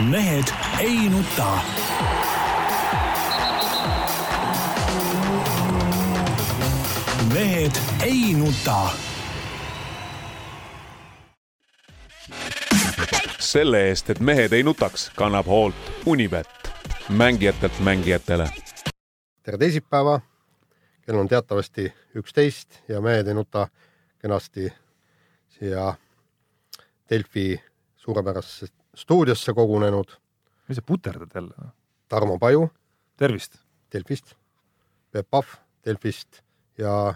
mehed ei nuta. mehed ei nuta. selle eest, et mehed ei nutaks, kannab hoolt Unibet, mängijatelt mängijatele. tere teisipäeva, kell on teatavasti üksteist ja mehed ei nuta kenasti siia Delfi suurepärasesse stuudiosse kogunenud mis sa puterdad jälle? Tarmo Paju tervist! Delfist, Peep Pahv Delfist ja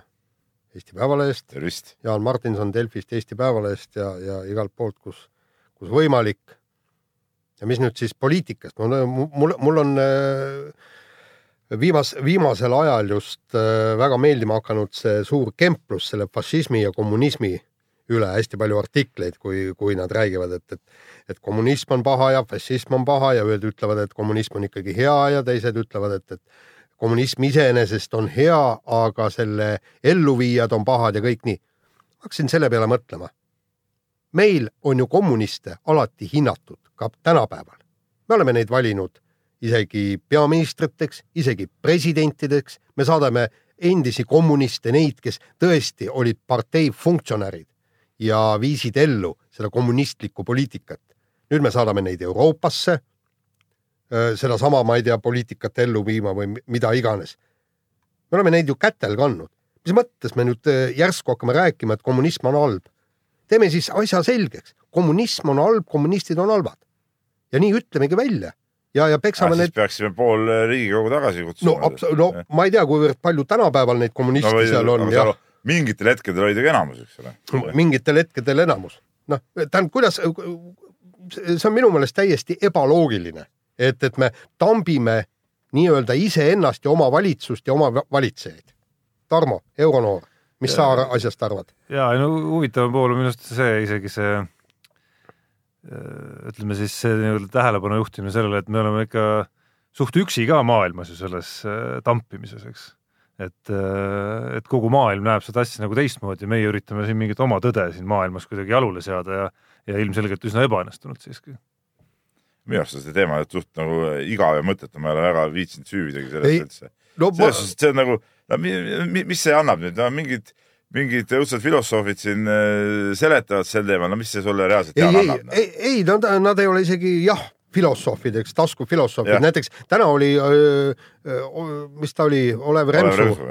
Eesti Päevalehest. tervist! Jaan Martinson Delfist, Eesti Päevalehest ja, ja igalt poolt, kus, kus võimalik. ja mis nüüd siis poliitikast, mul, mul on äh, viimas, viimasel ajal just äh, väga meeldima hakanud see suur kemplus selle fašismi ja kommunismi üle hästi palju artikleid, kui, kui nad räägivad, et, et, et kommunism on paha ja fašism on paha ja ühed ütlevad, et kommunism on ikkagi hea ja teised ütlevad, et, et kommunism iseenesest on hea, aga selle elluviijad on pahad ja kõik nii. hakkasin selle peale mõtlema. meil on ju kommuniste alati hinnatud ka tänapäeval. me oleme neid valinud isegi peaministriteks, isegi presidentideks, me saadame endisi kommuniste, neid, kes tõesti olid partei funktsionärid ja viisid ellu seda kommunistlikku poliitikat. nüüd me saadame neid Euroopasse sedasama, ma ei tea, poliitikat ellu viima või mida iganes. me oleme neid ju kätel kandnud. mis mõttes me nüüd järsku hakkame rääkima, et kommunism on halb? teeme siis asja selgeks. kommunism on halb, kommunistid on halvad. ja nii ütlemegi välja ja, ja peksame ah, need. peaksime pool Riigikogu tagasi kutsuma. no, no ma ei tea, kuivõrd palju tänapäeval neid kommuniste no, või, seal on. jah mingitel hetkedel oli ta ka enamus, eks ole. mingitel hetkedel enamus. noh, tähendab, kuidas, see on minu meelest täiesti ebaloogiline, et, et me tambime nii-öelda iseennast ja oma valitsust ja oma valitsejaid. Tarmo, euronoor, mis ja, sa asjast arvad? ja, no huvitavam pool on minu arust see isegi see ütleme siis see nii-öelda tähelepanu juhtimine sellele, et me oleme ikka suht üksi ka maailmas ju selles tampimises, eks et, äh, et kogu maailm näeb seda asja nagu teistmoodi, meie üritame siin mingit oma tõde siin maailmas kuidagi jalule seada ja, ja ilmselgelt üsna ebaõnnestunud siiski. minu arust on see teema suht nagu igav ja mõttetu, ma ei ole väga viitsinud süüvidagi sellesse üldse no,. selles suhtes, et see on nagu, no mis see annab nüüd, no mingid mingid õudsed filosoofid siin äh, seletavad sel teemal, no mis see sulle reaalselt ei, ei, annab? ei, ei, nad, nad ei ole isegi jah filosoofideks, taskufilosoofid, näiteks täna oli, mis ta oli, Olev Remsu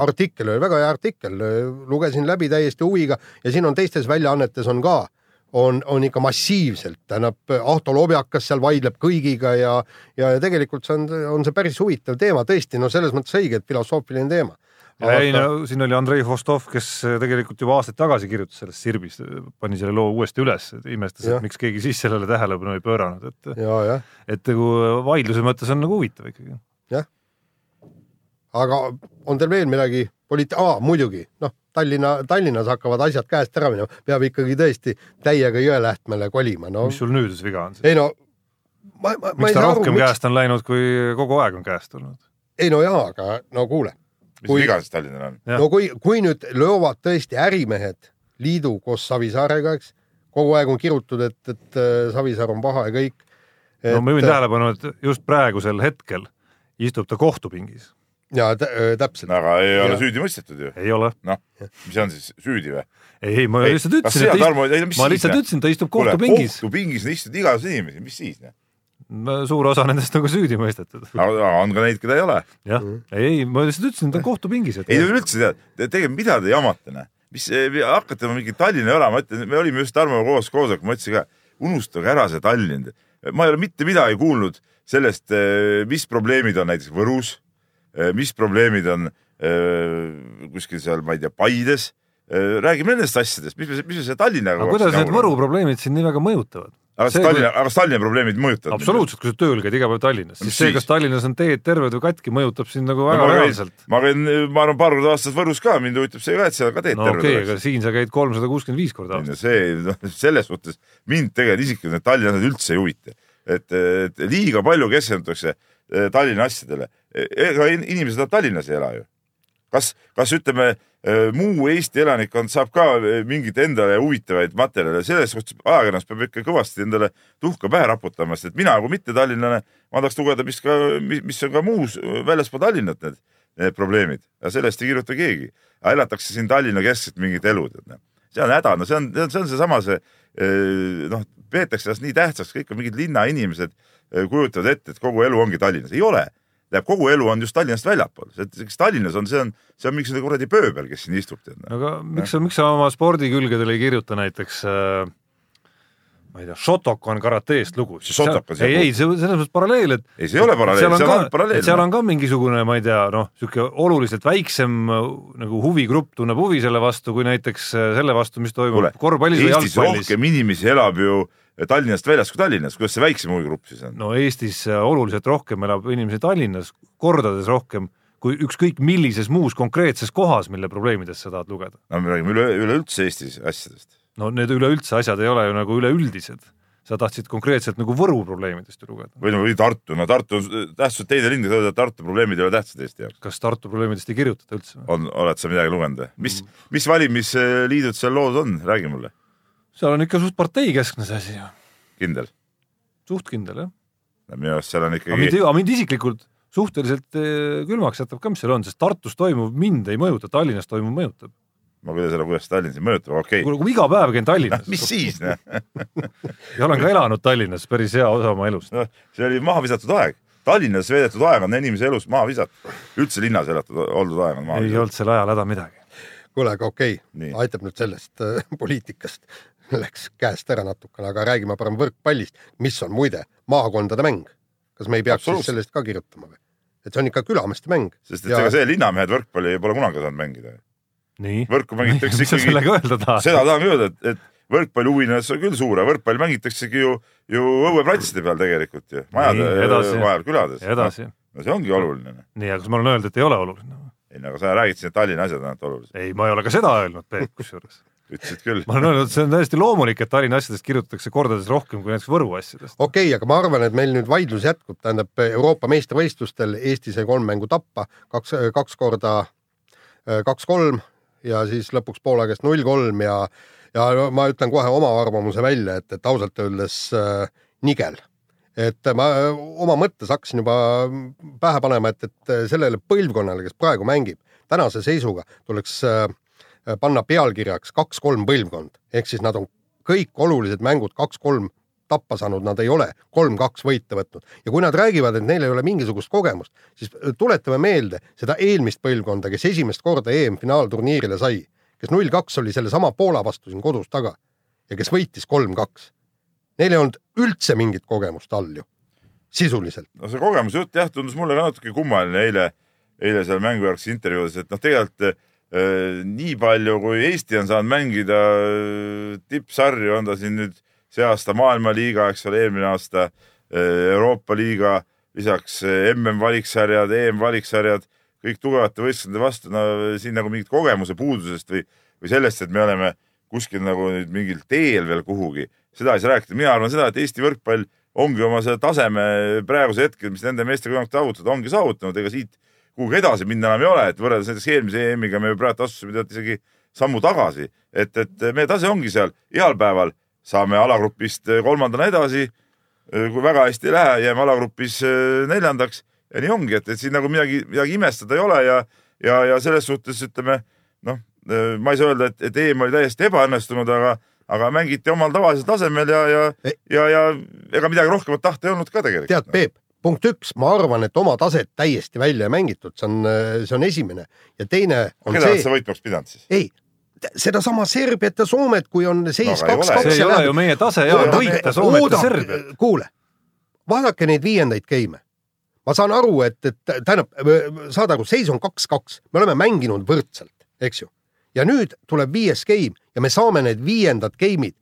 artikkel, oli väga hea artikkel, lugesin läbi täiesti huviga. Ja siin on teistes väljaannetes on ka, on, on ikka massiivselt, tähendab, Ahto Lobjakas seal vaidleb kõigiga ja, ja tegelikult see on, on see päris huvitav teema, tõesti, no selles mõttes õige, et filosoofiline teema Ei no siin oli Andrei Vostov, kes tegelikult juba aastaid tagasi kirjutas sellest Sirbis, pani selle loo uuesti üles, imestas, et miks keegi siis sellele tähelepanu ei pööranud, et ja, ja. et nagu vaidluse mõttes on nagu huvitav ikkagi. jah. aga on teil veel midagi poliit-, aa muidugi, noh, Tallinna, Tallinnas hakkavad asjad käest ära minema, peab ikkagi tõesti täiega Jõelähtmele kolima, no. mis sul nüüd viga on siis? ei no ma, ma, miks ta rohkem aru, käest miks... on läinud, kui kogu aeg on käest tulnud? ei no jaa, aga no kuule mis kui, viga siis Tallinnal on? no kui, kui nüüd löövad tõesti ärimehed liidu koos Savisaarega, eks, kogu aeg on kirutud, et, et äh, Savisaar on paha ja kõik et.... no ma juhin tähelepanu, et just praegusel hetkel istub ta kohtupingis. ja äh, täpselt. aga ei ja. ole süüdi mõistetud ju. ei ole. noh, mis on siis süüdi või? ei, ei, ma lihtsalt ütlesin, et ta, ma lihtsalt ütlesin, ta istub kohtupingis. kohtupingis istud igasuguseid inimesi, mis siis? Suur osa nendest ka süüdi mõistetud. on ka neid, keda ei ole. jah, ei, ma lihtsalt ütlesin, ta on kohtupingis. ei üldse tead, tegelikult mida te jamate, noh. mis hakkate mingi Tallinna jala, ma ütlen, me olime just Tarmoga koos koosolekul, ma ütlesin ka, unustage ära see Tallinn. ma ei ole mitte midagi kuulnud sellest, eh, mis probleemid on näiteks Võrus, eh, mis probleemid on eh, kuskil seal, ma ei tea, Paides räägime nendest asjadest, mis me, mis me selle Tallinnaga. aga kuidas need Võru probleemid sind nii väga mõjutavad? Aga see, Tallinna, aga Tallinna probleemid mõjutavad? absoluutselt, kui sa tööl käid iga päev Tallinnas, siis see, kas Tallinnas on teed terved või katki, mõjutab sind nagu väga no, reaalselt. ma käin, ma arvan, paar korda aastas Võrus ka, mind huvitab see ka, et seal ka teed no, terved okay, oleks. siin sa käid kolmsada kuuskümmend viis korda aastas. see, noh, selles suhtes mind tegelikult isiklikult need Tallinnas üldse ei huvita. et, et liiga palju keskendutakse eh, Tallinna asjadele. ega inimesed Tallinnas ei ela ju kas, kas ütleme, muu Eesti elanikkond saab ka eh, mingeid endale huvitavaid materjale, selles suhtes ajakirjandus peab ikka kõvasti endale tuhka pähe raputama, sest et mina kui mittetallinlane, ma tahaks lugeda, mis ka, mis on ka muus väljaspool Tallinnat need, need probleemid ja sellest ei kirjuta keegi. elatakse siin Tallinna keskselt mingit elu, tead noh. see on häda, no see on, see on seesama see eh, noh, peetakse ennast nii tähtsaks, kõik on mingid linnainimesed kujutavad ette, et kogu elu ongi Tallinnas, ei ole tähendab, kogu elu on just Tallinnast väljapool, kes Tallinnas on, see on, see on mingisugune kuradi pööbel, kes siin istub, noh. aga miks sa, miks sa oma spordikülgedele ei kirjuta näiteks äh, ma ei tea, Shotokan karateest lugu. Ei, ei, see selles mõttes paralleel, et ei, see ei ole paralleel, seal on seal ka on, paralleel. seal on ka mingisugune, ma ei tea, noh, niisugune oluliselt väiksem nagu huvigrupp tunneb huvi selle vastu kui näiteks äh, selle vastu, mis toimub kuule, korvpallis või jalgpallis. rohkem inimesi elab ju Tallinnast väljas kui Tallinnas, kuidas see väiksem huvigrupp siis on? no Eestis äh, oluliselt rohkem elab inimesi Tallinnas, kordades rohkem kui ükskõik millises muus konkreetses kohas, mille probleemidest sa tahad lugeda. no me räägime üle, üleüldse Eestis asjadest. no need üleüldse asjad ei ole ju nagu üleüldised. sa tahtsid konkreetselt nagu Võru probleemidest ju lugeda. või no või Tartu, no Tartu on tähtsuselt teine linn, Tartu probleemid ei ole tähtsad Eesti jaoks. kas Tartu probleemidest ei kirjutata üldse? on, oled sa midagi lugenud või? mis, Mm. mis valimisliidud seal lood on, räägi mulle, seal on ikka suht parteikeskne see asi, kindel. suht kindel jah. minu arust seal on ikkagi, aga mind isiklikult suhteliselt eh, külmaks jätab ka, mis seal on, sest Tartus toimuv mind ei mõjuta, Tallinnas toimuv mõjutab. ma kuidas selle, kuidas Tallinn siin mõjutab, okei kuule, kui iga päev käin Tallinnas mis siis, noh, ja olen ka elanud Tallinnas päris hea osa oma elust. noh, see oli maha visatud aeg. Tallinnas veedetud aeg on inimese elust maha visatud. üldse linnas elatud, oldud aeg on maha ei visatud. olnud sel ajal häda midagi. kuule, aga okei okay., aitab nüüd sellest äh, poliitikast, läks käest ära natukene, aga räägime parem võrkpallist, mis on muide maakondade mäng. kas me ei peaks siis Absoluutselt. sellest ka kirjutama või? et see on ikka külameeste mäng. sest et ega see linnamehed võrkpalli pole kunagi saanud mängida. nii. võrku mängitakse mis sa ikkagi, sellega öelda tahad? seda tahan öelda, et, et võrkpalli huviline on küll suur, aga võrkpalli mängitaksegi ju, ju õueplatside peal tegelikult ju, majade vahel külades. edasi. no see ongi oluline. nii, aga kas ma olen öelnud, et ei ole oluline? ei no aga sa räägid siin, et Tallinna asjad on ainult olulised. ei, ma ei ole ka seda öelnud, Peep, kusjuures. Ütlesid küll. ma olen öelnud, see on täiesti loomulik, et Tallinna asjadest kirjutatakse kordades rohkem kui näiteks Võru asjadest. okei okay,, aga ma arvan, et meil nüüd vaidlus jätkub, tähendab Euroopa meistrivõistlustel Eesti sai kolm mängu tappa, kaks, kaks korda äh, kaks-kolm ja siis lõpuks poole käest null-kolm ja, ja ma ütlen kohe oma arvamuse välja, et, et ausalt öeldes äh, nigel. et ma äh, oma mõttes hakkasin juba pähe panema, et, et sellele põlvkonnale, kes praegu mängib, tänase seisuga tuleks äh, panna pealkirjaks kaks-kolm põlvkond, ehk siis nad on kõik olulised mängud kaks-kolm tappa saanud nad ei ole kolm-kaks võite võtnud ja kui nad räägivad, et neil ei ole mingisugust kogemust, siis tuletame meelde seda eelmist põlvkonda, kes esimest korda EM-finaalturniirile sai, kes null-kaks oli sellesama Poola vastu siin kodus taga ja kes võitis kolm-kaks. Neil ei olnud üldse mingit kogemust all ju, sisuliselt. no see kogemuse jutt jah, tundus mulle ka natuke kummaline eile, eile seal mängujärgses intervjuudes, et noh, tegelikult äh, nii palju, kui Eesti on saanud mängida äh, tippsarju, on ta siin nüüd see aasta maailmaliiga, eks ole, eelmine aasta äh, Euroopa liiga, lisaks äh, MM-valiksarjad, EM-valiksarjad, kõik tugevate võistkondade vastu, no siin nagu mingit kogemuse puudusest või, või sellest, et me oleme kuskil nagu nüüd mingil teel veel kuhugi, seda ei saa rääkida, mina arvan seda, et Eesti võrkpall ongi oma selle taseme praeguse hetkel, mis nende meestega kunagi saavutada, ongi saavutanud, ega siit kuhugi edasi minna enam ei ole, et võrreldes näiteks eelmise EM-iga me praegu astusime tead isegi sammu tagasi, et, et meie tase ongi seal heal päeval saame alagrupist kolmandana edasi. kui väga hästi ei lähe, jääme alagrupis äh, neljandaks ja nii ongi, et, et siin nagu midagi, midagi imestada ei ole ja, ja, ja selles suhtes ütleme noh, ma ei saa öelda, et, et EM oli täiesti ebaõnnestunud, aga, aga mängiti omal tavalisel tasemel ja, ja, ja, ja ega midagi rohkemat tahta ei olnud ka tegelikult. tead, Peep, punkt üks, ma arvan, et oma taset täiesti välja ei mängitud, see on, see on esimene ja teine on keda see, sa võitmaks pidanud siis? ei, sedasama Serbiat ja Soomet, kui on seis No kaks-kaks see ei ole ju meie tase ja võita Soomet ja Serbiat. kuule, vaadake neid viiendaid game'e. ma saan aru, et, et tähendab, saad aru, seis on kaks-kaks, me oleme mänginud võrdselt, eks ju. ja nüüd tuleb viies game ja me saame need viiendad game'id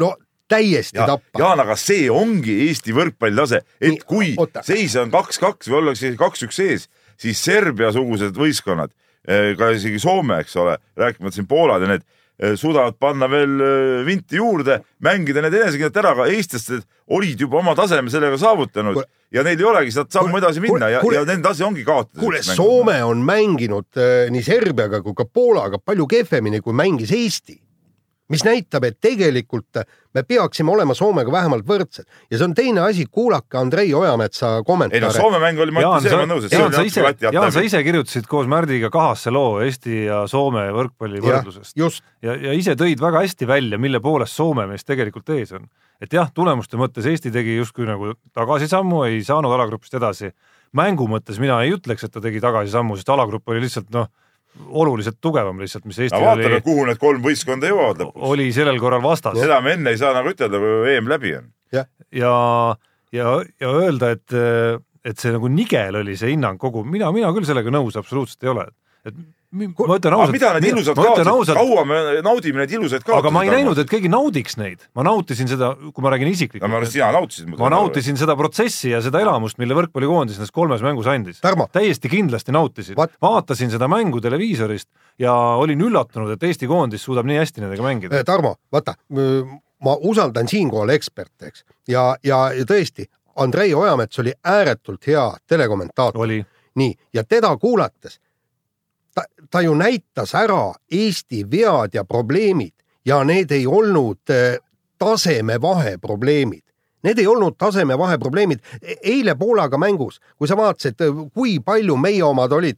no täiesti ja, tappa. Jaan, aga see ongi Eesti võrkpalli tase, et Nii, kui oota. seis on kaks-kaks või ollakse kaks-üks ees, siis Serbia-sugused võistkonnad, ka isegi Soome, eks ole, rääkimata siin Poolad ja need, eh, suudavad panna veel eh, vinti juurde, mängida need enesekindlalt ära, aga eestlased olid juba oma taseme sellega saavutanud Kuule- ja neil ei olegi sealt sammu edasi minna kuule- ja, kuule- ja nende asi ongi kaotada. kuule, Soome on mänginud nii Serbiaga kui ka Poolaga palju kehvemini, kui mängis Eesti. Mis näitab, et tegelikult me peaksime olema Soomega vähemalt võrdsed ja see on teine asi, kuulake Andrei Ojametsa ei no kommentaare. Soome mäng oli, ma ütlen, sa see ma nõus, et see oli sa natuke ise, lati alt Jaan, sa ise kirjutasid koos Märdiga kahasse loo Eesti ja Soome võrkpalli võrdlusest just, ja, ja ise tõid väga hästi välja, mille poolest Soome meist tegelikult ees on. et jah, tulemuste mõttes Eesti tegi justkui nagu tagasisammu, ei saanud alagrupist edasi. mängu mõttes mina ei ütleks, et ta tegi tagasisammu, sest alagrupp oli lihtsalt noh, oluliselt tugevam lihtsalt, mis no Eestil vaatame, oli, kuhu need kolm võistkonda jõuavad lõpuks. oli sellel korral vastas. seda me enne ei saa nagu ütelda, kui EM läbi on. ja, ja, ja öelda, et, et see nagu nigel oli see hinnang kogu, mina, mina küll sellega nõus absoluutselt ei ole. et ma ütlen aga ausalt, mida need ilusad kaotused, kaua me naudime neid ilusaid kaotusi? aga ma ei näinud, et keegi naudiks neid, ma nautisin seda, kui ma räägin no ma arvan, isiklikult et, sina nautisid. ma nautisin seda protsessi ja seda elamust, mille võrkpallikoondis nendes kolmes mängus andis. Täiesti kindlasti nautisin Vaat-, vaatasin seda mängu televiisorist ja olin üllatunud, et Eesti koondis suudab nii hästi nendega mängida. Eh, Tarmo, vaata, ma usaldan siinkohal eksperte, eks, ja, ja, ja tõesti, Andrei Ojamets oli ääretult hea telekommentaator. oli, nii, ja teda kuulates ta, ta ju näitas ära Eesti vead ja probleemid ja need ei olnud eh, tasemevahe probleemid. Need ei olnud tasemevahe probleemid. eile Poolaga mängus, kui sa vaatasid, kui palju meie omad olid,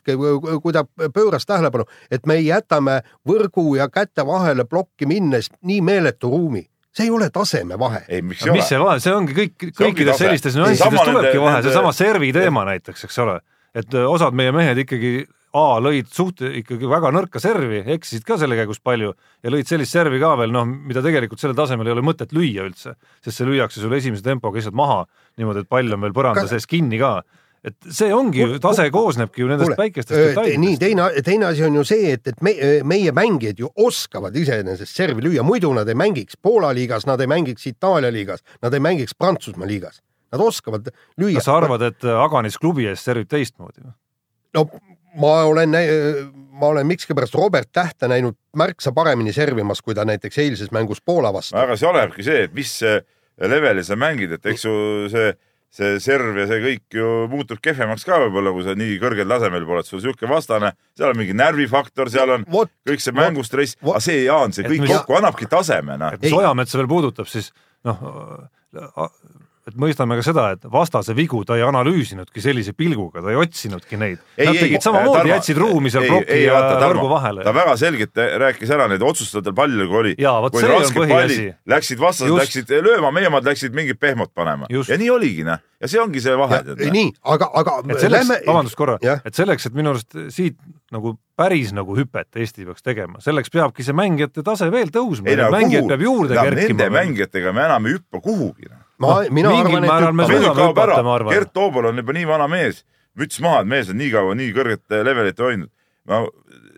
kui ta pööras tähelepanu, et me jätame võrgu ja käte vahele plokki minnes nii meeletu ruumi, see ei ole tasemevahe. no ole mis? see vahe, see ongi kõik, kõikides sellistes Sama nüanssides tulebki vahe, seesama servi teema näiteks, eks ole, et öö, osad meie mehed ikkagi A lõid suht ikkagi väga nõrka servi, eksisid ka selle käigus palju ja lõid sellist servi ka veel noh, mida tegelikult sellel tasemel ei ole mõtet lüüa üldse, sest see lüüakse sulle esimese tempoga lihtsalt maha niimoodi, et pall on veel põranda sees kinni ka. et see ongi ju, tase koosnebki ju nendest väikestest nii detailidest. teine, teine asi on ju see, et, et me, meie mängijad ju oskavad iseenesest servi lüüa, muidu nad ei mängiks Poola liigas, nad ei mängiks Itaalia liigas, nad ei mängiks Prantsusmaa liigas, nad oskavad lüüa. kas sa arvad, et Aganis klubi ees servib teistmoodi või? no ma olen, ma olen miskipärast Robert Tähte näinud märksa paremini servimas, kui ta näiteks eilses mängus Poola vastu. aga see olenebki see, et mis leveli sa mängid, et eks ju see, see serv ja see kõik ju muutub kehvemaks ka võib-olla, kui sa nii kõrgel tasemel pole, et sul sihuke vastane, seal on mingi närvifaktor, seal on vot, kõik see mängustress, aga see, Jaan, see kõik kokku annabki taseme, noh. et mis. Ojametsa veel puudutab, siis noh, et mõistame ka seda, et vastase vigu ta ei analüüsinudki sellise pilguga, ta ei otsinudki neid. Nad tegid samamoodi, jätsid ruumi seal ploki ja võrgu vahele ta. väga selgelt rääkis ära need otsustajatel palju, kui oli. Kui rasked pallid läksid vastased, Just. läksid lööma, meie omad läksid mingit pehmot panema Just. ja nii oligi, noh. ja see ongi see vahe, nii, aga, aga et selleks, vabandust korra et selleks, et minu arust siit nagu päris nagu hüpet Eesti peaks tegema, selleks peabki see mängijate tase veel tõusma, kuhu peab, juurde nende kerkima. mängijatega me enam ei hüppa kuhugi. Noh. ma, mina mingil arvan, et suudame kaob ära ma Gert Toobal on juba nii vana mees, müts maha, et mees on nii kaua nii kõrget levelit hoidnud. no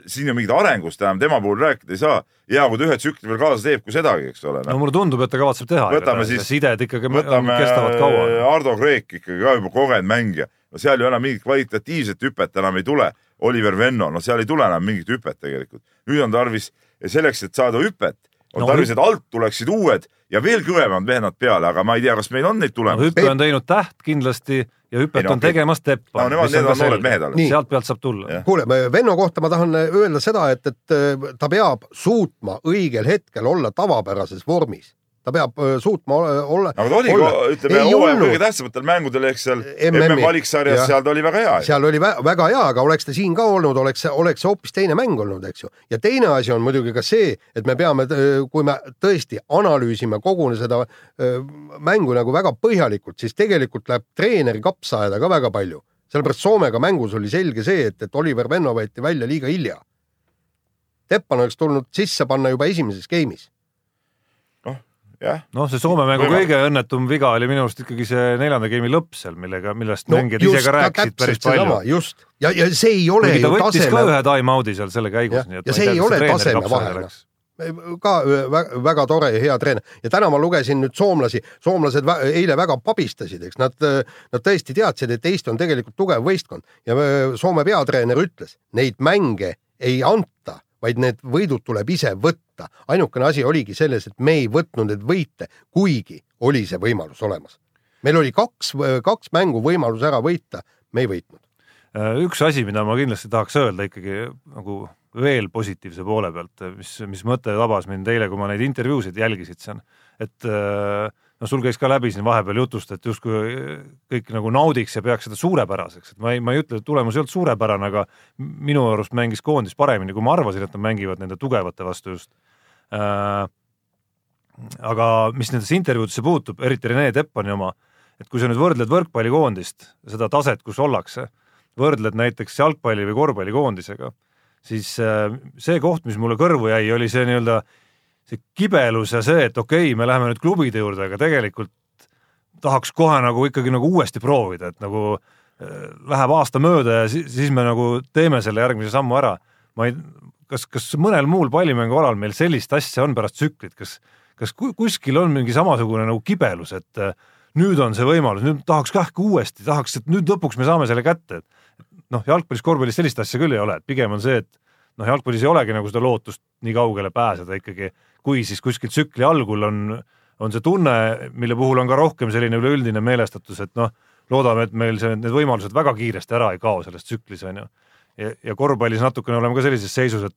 siin ju mingit arengust enam tema puhul rääkida ei saa. hea, kui ta ühe tsükli veel kaasa teeb, kui sedagi, eks ole no no.. mulle tundub, et ta kavatseb teha. Võtame siis- sided ikkagi võtame kestavad kaua. Ardo Kreek ikkagi ka juba kogenud mängija, no seal ju enam mingit kvalitatiivset hüpet enam ei tule. Oliver Venno, no seal ei tule enam mingit hüpet tegelikult. nüüd on tarvis selleks, et saada hüpet, on No no, tarvis, et alt tuleksid uued ja veel kõvemad vennad peale, aga ma ei tea, kas meil on neid no tulemas. hüppe on teinud Täht kindlasti ja hüpet Ei no on tegemas Teppan. No nemad, need on noored mehed alles. Sealt pealt saab tulla. Kuule, Venno kohta ma tahan öelda seda, et, et ta peab suutma õigel hetkel olla tavapärases vormis. Ta peab suutma olla, aga ta oli, ütleme, hooaja kõige tähtsamatel mängudel ehk seal MM-i. MM valiksarjas, seal ta oli väga hea. seal oli vä väga hea, aga oleks ta siin ka olnud, oleks oleks hoopis teine mäng olnud, eks ju. ja teine asi on muidugi ka see, et me peame, kui me tõesti analüüsime kogu seda mängu nagu väga põhjalikult, siis tegelikult läheb treeneri kapsaaeda ka väga palju. sellepärast Soomega mängus oli selge see, et, et Oliver Venno võeti välja liiga hilja. Teppan oleks tulnud sisse panna juba esimeses game'is. jah, noh, see Soome mängu Võimalik. kõige õnnetum viga oli minu arust ikkagi see neljanda game'i lõpp seal, millega, millest no, mängijad ise ka rääkisid päris palju. just, ja, ja see ei ole kuigi ta ju võttis taseme ka ühe time-out'i seal selle käigus nii et ja see ei kas ole taseme kapsale vahe, läks. ka väga, väga tore ja hea treener. Ja täna ma lugesin nüüd soomlasi, soomlased eile väga pabistasid, eks. Nad, nad tõesti teadsid, et Eesti on tegelikult tugev võistkond. Ja öö, Soome peatreener ütles, neid mänge ei anta, vaid need võidud tuleb ise võtta. ainukene asi oligi selles, et me ei võtnud neid võite, kuigi oli see võimalus olemas. meil oli kaks, kaks mängu võimalus ära võita, me ei võitnud. Äh, üks asi, mida ma kindlasti tahaks öelda ikkagi nagu veel positiivse poole pealt, mis, mis mõte tabas mind eile, kui ma neid intervjuusid jälgisid seal, et äh, no sul käis ka läbi siin vahepeal jutust, et justkui kõik nagu naudiks ja peaks seda suurepäraseks, et ma ei, ma ei ütle, et tulemus ei olnud suurepärane, aga minu arust mängis koondis paremini, kui ma arvasin, et nad mängivad nende tugevate vastu just äh,. aga mis nendesse intervjuudesse puutub, eriti Rene Teppani oma, et kui sa nüüd võrdled võrkpallikoondist, seda taset, kus ollakse, võrdled näiteks jalgpalli või korvpallikoondisega, siis äh, see koht, mis mulle kõrvu jäi, oli see nii-öelda äh, see kibelus ja see, et okei okay,, me läheme nüüd klubide juurde, aga tegelikult tahaks kohe nagu ikkagi nagu uuesti proovida, et nagu äh, läheb aasta mööda ja siis, siis me nagu teeme selle järgmise sammu ära. ma ei, kas, kas mõnel muul pallimängualal meil sellist asja on pärast tsüklit, kas, kas kuskil on mingi samasugune nagu kibelus, et äh, nüüd on see võimalus, nüüd tahaks kah uuesti, tahaks, et nüüd lõpuks me saame selle kätte, et noh, jalgpallis, korvpallis sellist asja küll ei ole, et pigem on see, et noh, jalgpallis ei olegi nagu seda lootust nii kaugele pääseda ikkagi kui siis kuskil tsükli algul on, on see tunne, mille puhul on ka rohkem selline üleüldine meelestatus, et noh, loodame, et meil see, need võimalused väga kiiresti ära ei kao selles tsüklis, on ju. ja, ja korvpallis natukene oleme ka sellises seisus, et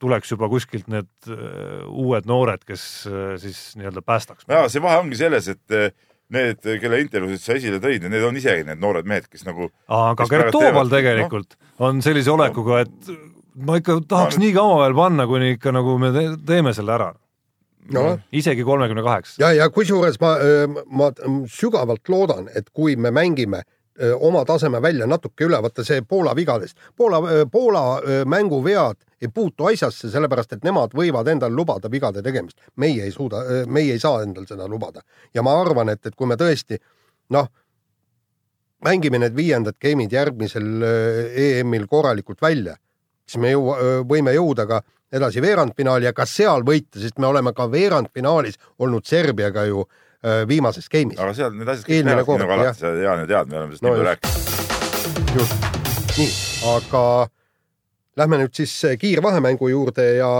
tuleks juba kuskilt need uh, uued noored, kes uh, siis nii-öelda päästaks. jaa, see vahe ongi selles, et uh, need, kelle intervjuusid sa esile tõid, need on isegi need noored mehed, kes nagu aga Gert Tooval tegelikult no? on sellise olekuga, et ma ikka tahaks no, nii kaua veel panna, kuni ikka nagu me teeme selle ära no.. isegi kolmekümne kaheksa. ja, ja kusjuures ma, ma sügavalt loodan, et kui me mängime oma taseme välja natuke üle, vaata see Poola vigadest. Poola, Poola mänguvead ei puutu asjasse, sellepärast et nemad võivad endale lubada vigade tegemist. meie ei suuda, meie ei saa endal seda lubada. ja ma arvan, et, et kui me tõesti noh, mängime need viiendad game'id järgmisel EM-il korralikult välja siis me jõua, võime jõuda ka edasi veerandfinaali ja ka seal võita, sest me oleme ka veerandfinaalis olnud Serbiaga ju viimases game'is. aga seal need asjad kõik lähevad nagu alati, sa Jaan ju tead, me oleme sellest no, nii palju rääkinud. just, nii, aga lähme nüüd siis kiirvahemängu juurde ja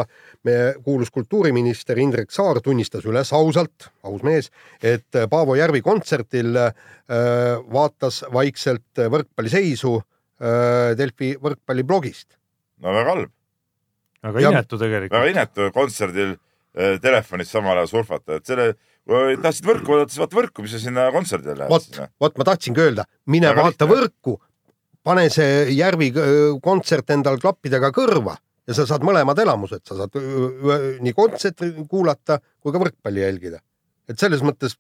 meie kuulus kultuuriminister Indrek Saar tunnistas üles ausalt, aus mees, et Paavo Järvi kontserdil äh, vaatas vaikselt võrkpalliseisu äh, Delfi võrkpalliblogist no väga halb. väga inetu tegelikult. väga inetu kontserdil äh, telefonis samal ajal surfata, et selle, kui tahtsid võrku vaadata, siis vaata võrku, mis sa sinna kontserdile lähed. vot, vot ma tahtsingi öelda, mine väga vaata lihtne. võrku, pane see Järvi kontsert endal klappidega kõrva ja sa saad mõlemad elamused, sa saad nii kontserti kuulata kui ka võrkpalli jälgida. et selles mõttes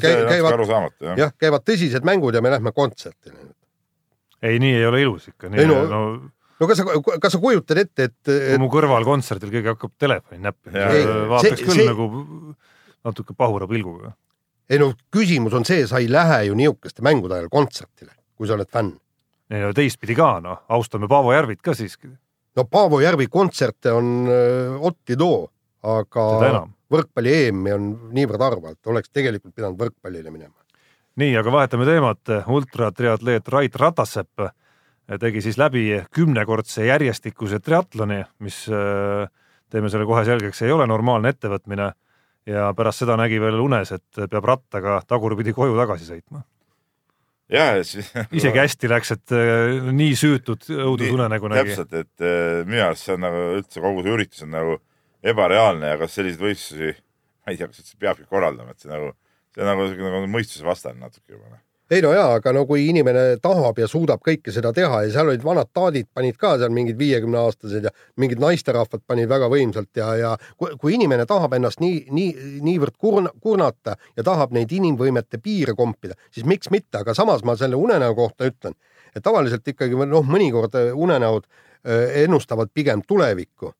see on natuke arusaamatu jah. jah, käivad tõsised mängud ja me lähme kontserdile. ei, nii ei ole ilus ikka. ei no, no no kas sa, kas sa kujutad ette, et, et.... mu kõrval kontserdil keegi hakkab telefoni näppima, vaataks see, küll see... nagu natuke pahura pilguga. ei no küsimus on see, sa ei lähe ju niisuguste mängude ajal kontserdile, kui sa oled fänn. ei no teistpidi ka noh, austame Paavo Järvit ka siiski. no Paavo Järvi kontserte on äh, otti too, aga võrkpalli EM-i on niivõrd harva, et oleks tegelikult pidanud võrkpallile minema. nii, aga vahetame teemat, ultratriatleet Rait Ratassepp tegi siis läbi kümnekordse järjestikuse triatloni, mis äh, teeme selle kohe selgeks, ei ole normaalne ettevõtmine ja pärast seda nägi veel unes, et peab rattaga tagurpidi koju tagasi sõitma. jah, siis isegi hästi läks, et äh, nii süütud õudusunenägu nägi. täpselt, et äh, minu arust see on nagu üldse kogu see üritus on nagu ebareaalne ja kas selliseid võistlusi, ma ei tea, kas üldse peabki korraldama, et see nagu, see nagu, nagu mõistusevastane natuke juba noh ei no jaa, aga no kui inimene tahab ja suudab kõike seda teha ja seal olid vanad taadid panid ka seal mingid viiekümne aastased ja mingid naisterahvad panid väga võimsalt ja, ja kui, kui inimene tahab ennast nii, nii, niivõrd kurna, kurnata ja tahab neid inimvõimete piire kompida, siis miks mitte, aga samas ma selle unenäo kohta ütlen, et tavaliselt ikkagi noh, mõnikord äh, unenäod äh, ennustavad pigem tulevikku.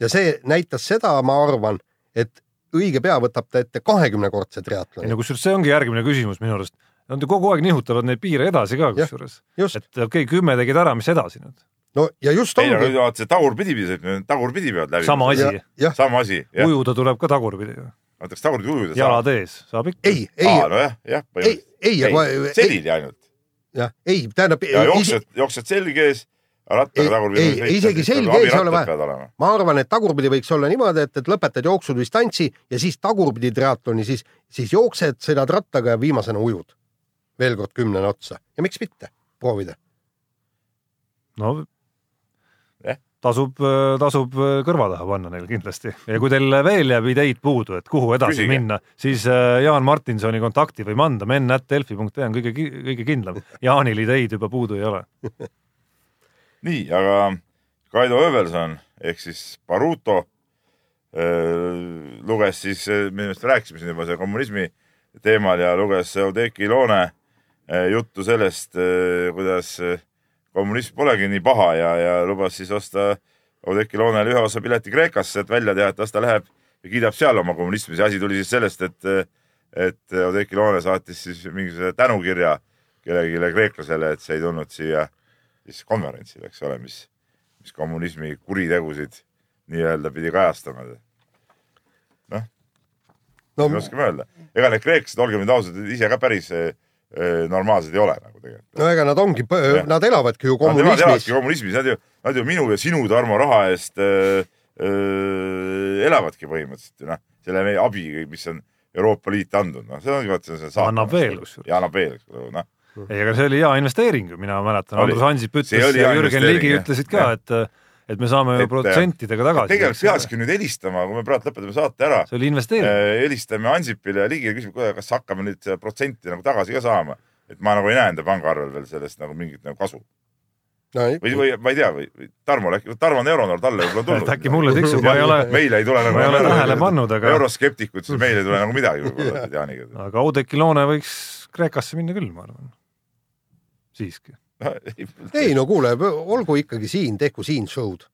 ja see näitas seda, ma arvan, et õige pea võtab ta ette kahekümnekordse triatloni. ei no kusjuures see ongi järgmine küsimus minu arust Nad ju kogu aeg nihutavad neid piire edasi ka kusjuures. et okei okay,, kümme tegid ära, mis edasi nüüd? no ja just ongi. ei no vaata see tagurpidi, tagurpidi peavad läbi. sama asi. sama asi. ujuda tuleb ka tagurpidi. oota, kas tagurpidi ujuda saab? jalad ees, saab ikka. ei, ei. nojah, jah. ei, ei, ei, selili ainult. jah, ei, tähendab. ja jooksed, jooksed selg ees, rattaga tagurpidi ei, ei, isegi selge ees ei ole vaja. ma arvan, et tagurpidi võiks olla niimoodi, et, et lõpetad jooksudistantsi ja siis tagurpidi triatloni, siis, siis jooksed, sõidad rattaga ja viimasena ujud. Veel kord kümnene otsa ja miks mitte, proovida. no tasub, tasub kõrva taha panna neil kindlasti ja kui teil veel jääb ideid puudu, et kuhu edasi Küsige. minna, siis äh, Jaan Martinsoni kontakti võib anda, menn.delfi.ee on kõige, kõige kindlam. Jaanil ideid juba puudu ei ole nii, aga Kaido Övelson ehk siis Baruto äh, luges siis, minu meelest rääkisime siin juba see kommunismi teemal ja luges Oudekki Loone äh, juttu sellest, kuidas kommunism polegi nii paha ja, ja lubas siis osta Oudekki Loonele ühe osa pileti Kreekasse, et välja teha, et las ta läheb ja kiidab seal oma kommunismi. see asi tuli siis sellest, et, et Oudekki Loone saatis siis mingisuguse tänukirja kellelegi kreeklasele, et see ei tulnud siia siis konverentsile, eks ole, mis, mis kommunismi kuritegusid nii-öelda pidi kajastama. noh no,, mis oskame öelda. ega need kreeklased, olgem nüüd ausad, ise ka päris normaalsed ei ole nagu tegelikult. no ega nad ongi, nad elavadki ju kommunismis. Nad elavadki kommunismis, nad ju, nad ju minu ja sinu, Tarmo, raha eest öö, öö, elavadki põhimõtteliselt ju noh, selle meie abi, mis on Euroopa Liit andnud, noh, see ongi vaata see saatan. annab veel kusjuures. ja annab veel, noh. ei, aga see oli hea investeering ju, mina mäletan, Andrus Ansip ütles ja Jürgen Ligi ütlesid ka, et et me saame ju protsentidega tagasi. tegelikult peakski nüüd helistama, kui me praegu lõpetame saate ära. see oli investeering eh,. helistame Ansipile ja Ligile, küsime, kas hakkame nüüd protsenti nagu tagasi ka saama. et ma nagu ei näe enda pangaarvel veel sellest nagu mingit nagu kasu no,. või, või ma ei tea, või Tarmo, Tarmo on euronoor, talle võib-olla tulnud. äkki mulle tiksub, ma ei ole. meile ei tule nagu. ma ei ole tähele pannud, aga. euroskeptikud, siis meile ei tule nagu midagi võib-olla Jaaniga. aga Oudekki Loone võiks Kreekasse minna küll, ma arvan. siiski ei no kuule, olgu ikkagi siin, tehku siin show'd.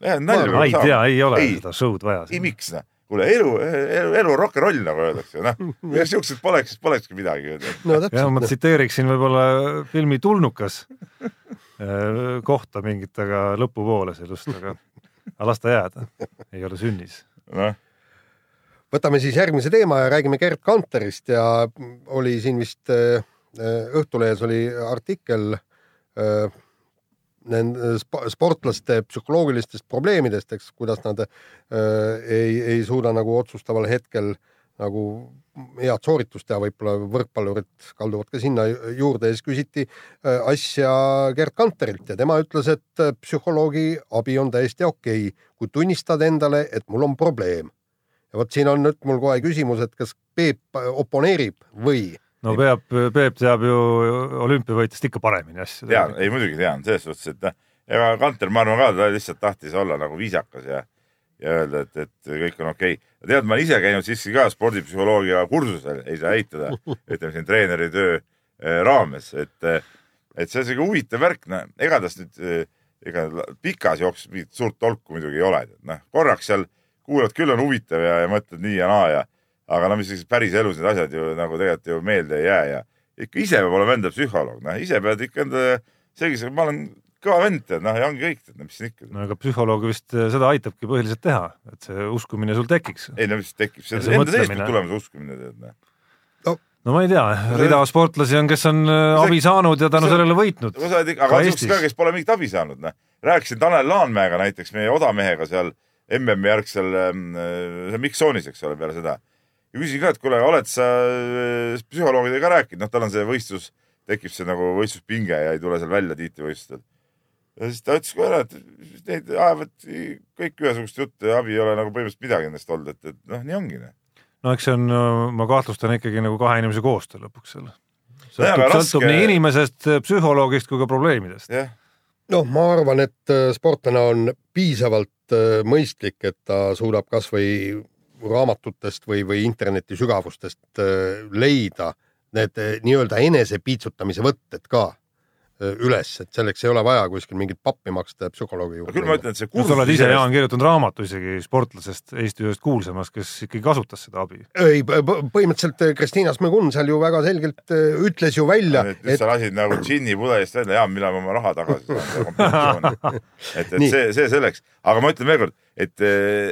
ma ei tea, ei ole ei, seda show'd vaja. ei, miks noh? kuule, elu, elu, elu rock n roll nagu öeldakse, noh. kui siuksed poleks, siis polekski midagi. no täpselt. jah, ma tsiteeriksin võib-olla filmi Tulnukas äh, kohta mingit, aga lõpupoole sellest, aga, aga las ta jääda, ei ole sünnis. noh võtame siis järgmise teema ja räägime Gerd Kanterist ja oli siin vist äh, Õhtulehes oli artikkel Äh, nende sportlaste psühholoogilistest probleemidest, eks, kuidas nad äh, ei, ei suuda nagu otsustaval hetkel nagu head sooritust teha, võib-olla võrkpallurid kalduvad ka sinna juurde ja siis küsiti äh, asja Gerd Kanterilt ja tema ütles, et äh, psühholoogi abi on täiesti okei okay,, kui tunnistad endale, et mul on probleem. ja vot siin on nüüd mul kohe küsimus, et kas Peep oponeerib või no Peep, Peep teab ju olümpiavõitjast ikka paremini asju. tean, ei muidugi tean, selles suhtes, et noh, ega Kanter, ma arvan ka, ta lihtsalt tahtis olla nagu viisakas ja, ja öelda, et, et kõik on okei okay.. tead, ma olen ise käinud siiski ka spordipsühholoogia kursusel, ei saa eitada, ütleme siin treeneri töö eh, raames, et, et see on siuke huvitav värk, noh, ega tast nüüd, eh, ega pikas jooksus mingit suurt tolku muidugi ei ole, noh, korraks seal kuulad küll on huvitav ja, ja mõtled nii ja naa ja aga no mis siis päris elus need asjad ju nagu tegelikult ju meelde ei jää ja ikka ise peab olema enda psühholoog, noh ise pead ikka enda selgeks, ma olen kõva vend, tead, noh ja ongi kõik, tead, no mis siin ikka. no aga psühholoog vist äh, seda aitabki põhiliselt teha, et see uskumine sul tekiks. ei no mis tekib, see enda seest peab tulema see uskumine, tead, noh no, no ma ei tea, rida sportlasi on, kes on äh, see, abi saanud ja tänu see, sellele võitnud. aga siukest ka, kes pole mingit abi saanud, noh. rääkisin Tanel Laanmäega näiteks, meie odamehega seal MM-i järgsel ähm,, see Miksoonis, eks ole, peale seda ja küsisin ka, et kuule, oled sa äh, psühholoogidega rääkinud, noh, tal on see võistlus, tekib see nagu võistluspinge ja ei tule seal välja tiitlivõistlustel. ja siis ta ütles kohe ära, et neid ajavad kõik ühesugust juttu ja abi ei ole nagu põhimõtteliselt midagi endast olnud, et, et noh, nii ongi. Noh. no eks see on, ma kahtlustan ikkagi nagu kahe inimese koostöö lõpuks seal. sõltub, sõltub nii inimesest, psühholoogist kui ka probleemidest. noh, ma arvan, et äh, sportlane on piisavalt äh, mõistlik, et ta suudab kasvõi raamatutest või, või interneti sügavustest äh, leida need äh, nii-öelda enesepiitsutamise võtted ka üles, et selleks ei ole vaja kuskil mingit pappi maksta psühholoogi juurde. küll ma ütlen, et see kursus. sa oled ise, Jaan, kirjutanud raamatu isegi sportlasest, Eesti ühest kuulsamast, kes ikkagi kasutas seda abi. ei, põhimõtteliselt Kristiina Smegun seal ju väga selgelt ütles ju välja. nüüd et... sa lasid nagu džinni pudelist välja, Jaan, millal ma oma raha tagasi saan et, et Nii. see, see selleks, aga ma ütlen veelkord et,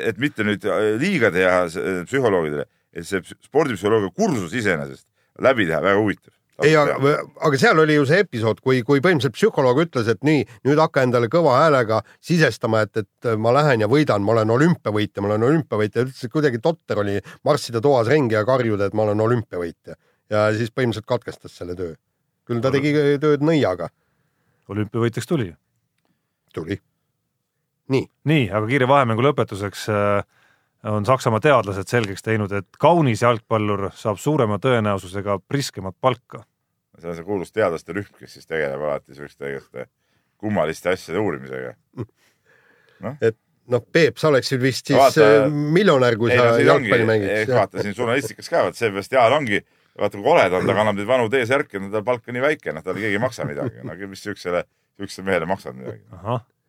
et mitte nüüd liiga teha psühholoogidele, et see spordipsühholoogia kursus iseenesest läbi teha, väga huvitav. ei, aga, seal oli ju see episood, kui, kui põhimõtteliselt psühholoog ütles, et nii, nüüd hakka endale kõva häälega sisestama, et, et ma lähen ja võidan, ma olen olümpiavõitja, ma olen olümpiavõitja, ütles, et kuidagi totter oli marssida toas ringi ja karjuda, et ma olen olümpiavõitja. ja siis põhimõtteliselt katkestas selle töö. küll ta tegi tööd nõiaga, olümpiavõitjaks tuli. tuli. nii, nii, aga kiire vahemängu lõpetuseks äh, on Saksamaa teadlased selgeks teinud, et kaunis jalgpallur saab suurema tõenäosusega priskemat palka. See on see kuulus teadlaste rühm, kes siis tegeleb alati siukeste kummaliste asjade uurimisega. et noh, Peep, sa oleksid vist siis Vaata- Vaata, miljonär, kui ei sa no jalgpalli mängid. vaata siin žurnalistikas ka, vot seepärast Jaan ongi, vaata kui kole ta on, ta kannab neid vanu T-särke, no tal palk on nii väike, noh talle keegi ei maksa midagi, no mis siuksele, siuksele mehele maksad midagi,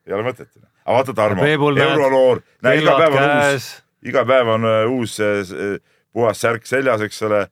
ei ole mõtet. aga vaata Tarmo, euroloor, näe iga päev on uus, käes, iga päev on äh, uus äh, äh, puhas särk seljas, eks ole,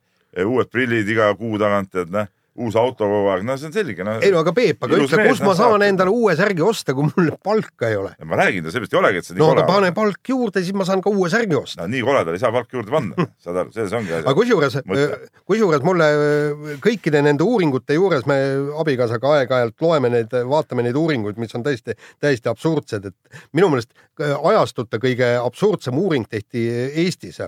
uued prillid iga kuu tagant, et noh, uus auto kogu aeg, no see on selge, noh. ei no aga Peep, aga ütle, kus ma saan saab- endale uue särgi osta, kui mul palka ei ole. ma räägin, seepärast ei olegi, et see nii no kole aga pane palk juurde, siis ma saan ka uue särgi osta. no nii koledal ei saa palka juurde panna, saad aru, selles ongi aga asi. kusjuures Mõtle., kusjuures mulle äh, kõikide nende uuringute juures me abikaasaga aeg-ajalt loeme neid, vaatame neid uuringuid, mis on tõesti täiesti absurdsed, et minu meelest äh, ajastute kõige absurdsem uuring tehti Eestis.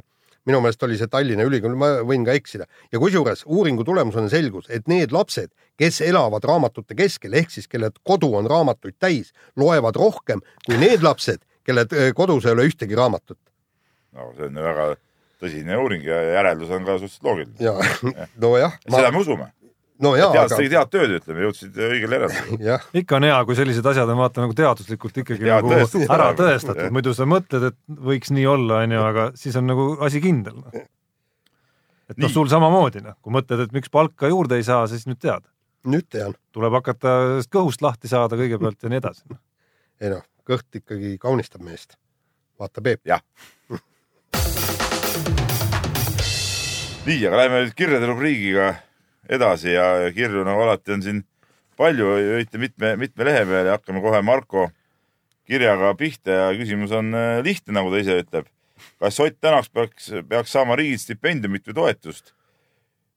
Minu meelest oli see Tallinna Ülikool, ma võin ka eksida ja kusjuures uuringu tulemusena selgus, et need lapsed, kes elavad raamatute keskel ehk siis kelle kodu on raamatuid täis, loevad rohkem kui need lapsed, kelle äh, kodus ei ole ühtegi raamatut. no see on ju väga tõsine uuring ja järeldus on ka suhteliselt loogiline. ja nojah, seda me usume. No jaa, teadlased aga tegid head tööd, ütleme, jõudsid õigele järeldusele. ikka on hea, kui sellised asjad on vaata nagu teaduslikult ikkagi Jaa, nagu tõestatud. ära tõestatud, muidu sa mõtled, et võiks nii olla, onju, aga siis on nagu asi kindel. et noh, sul samamoodi noh, kui mõtled, et miks palka juurde ei saa, siis nüüd tead, nüüd tean. tuleb hakata sellest kõhust lahti saada kõigepealt ja nii edasi. ei noh, kõht ikkagi kaunistab meest. vaata, Peep. jah. nii, aga läheme nüüd kirjade rubriigiga edasi ja kirju nagu alati on siin palju, võite mitme, mitme lehe peal ja hakkame kohe Marko kirjaga pihta ja küsimus on äh, lihtne, nagu ta ise ütleb. kas Ott Tänaks peaks, peaks saama riigilt stipendiumit või toetust?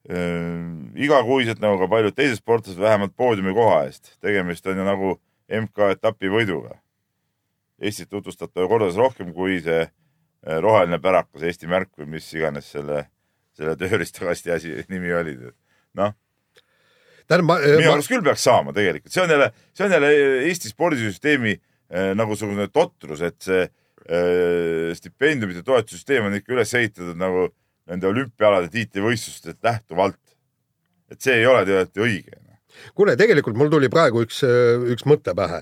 igakuiselt nagu ka paljud teised sportlased vähemalt poodiumi koha eest. tegemist on ju nagu MK-etapi võiduga. Eestit tutvustab ta kordades rohkem kui see äh, roheline pärakas Eesti märk või mis iganes selle, selle tööriistakasti asi nimi oli. noh, minu arust küll peaks saama tegelikult, see on jälle, see on jälle Eesti spordisüsteemi äh, nagu niisugune totrus, et see äh, stipendiumite toetussüsteem on ikka üles ehitatud nagu nende olümpiaalade tiitlivõistlustest lähtuvalt. et see ei ole tegelikult õige. kuule, tegelikult mul tuli praegu üks, üks mõte pähe.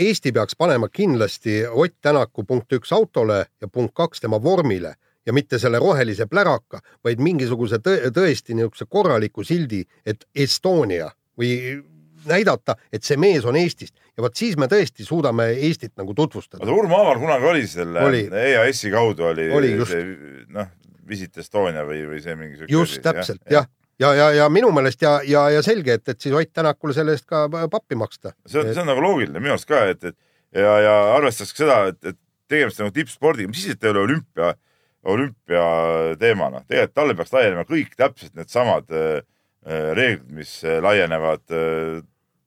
Eesti peaks panema kindlasti Ott Tänaku punkt üks autole ja punkt kaks tema vormile ja mitte selle rohelise pläraka, vaid mingisuguse tõ tõesti niisuguse korraliku sildi, et Estonia või näidata, et see mees on Eestist ja vot siis me tõesti suudame Eestit nagu tutvustada. vaata Urmo Avar kunagi oli selle Oli. EAS-i kaudu oli, Oli, just. see noh, Visit Estonia või, või see mingi siuke just täpselt jah, ja, ja, ja minu meelest ja, ja, ja selge, et, et siis Ott Tänakule selle eest ka pappi maksta. see on, see on nagu loogiline minu arust ka, et, et ja, ja arvestades ka seda, et, et tegemist on nagu tippspordiga, mis siis, et ei ole olümpia, olümpiateemana, tegelikult talle peaks laienema kõik täpselt needsamad äh, äh, reeglid, mis äh, laienevad äh,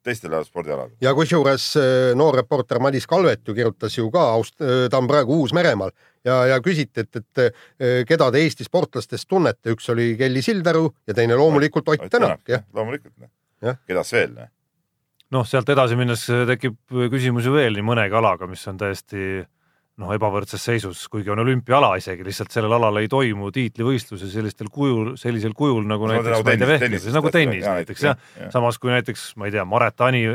teistele spordialadele. ja kusjuures äh, noor reporter Madis Kalvet ju kirjutas ju ka, ta on praegu Uus-Meremaal ja, ja küsiti, et, et äh, keda te Eesti sportlastest tunnete, üks oli Kelly Sildaru ja teine loomulikult Ott Tänak, jah. loomulikult Jah.. kedas veel, noh. noh, sealt edasi minnes tekib küsimus ju veel nii mõnegi alaga, mis on täiesti noh, ebavõrdses seisus, kuigi on olümpiaala isegi, lihtsalt sellel alal ei toimu tiitlivõistlusi sellistel kujul, sellisel kujul nagu No näiteks ma ei tea, tennis- nagu tennis jaa, näiteks jah, jah jah., samas kui näiteks ma ei tea, Maret Ani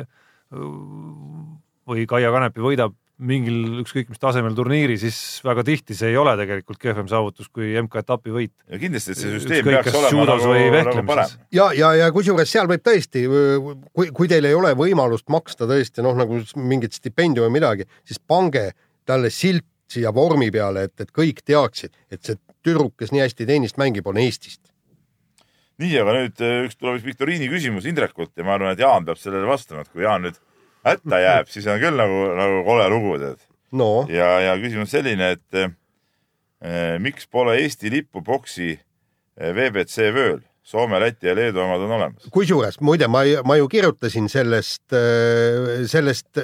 või Kaia Kanepi võidab mingil ükskõik mis tasemel turniiri, siis väga tihti see ei ole tegelikult kehvem saavutus kui MK-etapi võit. ja kindlasti, et see süsteem Ükskõik, peaks olema nagu, või nagu parem. ja, ja, ja kusjuures seal võib tõesti, kui, kui teil ei ole võimalust maksta tõesti noh, nagu mingit stipendiumi või midagi, siis pange talle silt siia vormi peale, et, et kõik teaksid, et see tüdruk, kes nii hästi tennist mängib, on Eestist. nii, aga nüüd äh, üks tuleb üks viktoriini küsimus Indrekult ja ma arvan, et Jaan peab sellele vastama, et kui Jaan nüüd hätta jääb, siis on küll nagu, nagu kole lugu, tead. no ja, ja küsimus selline, et eh, miks pole Eesti lippu boksi eh, VBC vööl, Soome, Läti ja Leedu omad on olemas. kusjuures muide, ma, ma ju kirjutasin sellest, sellest,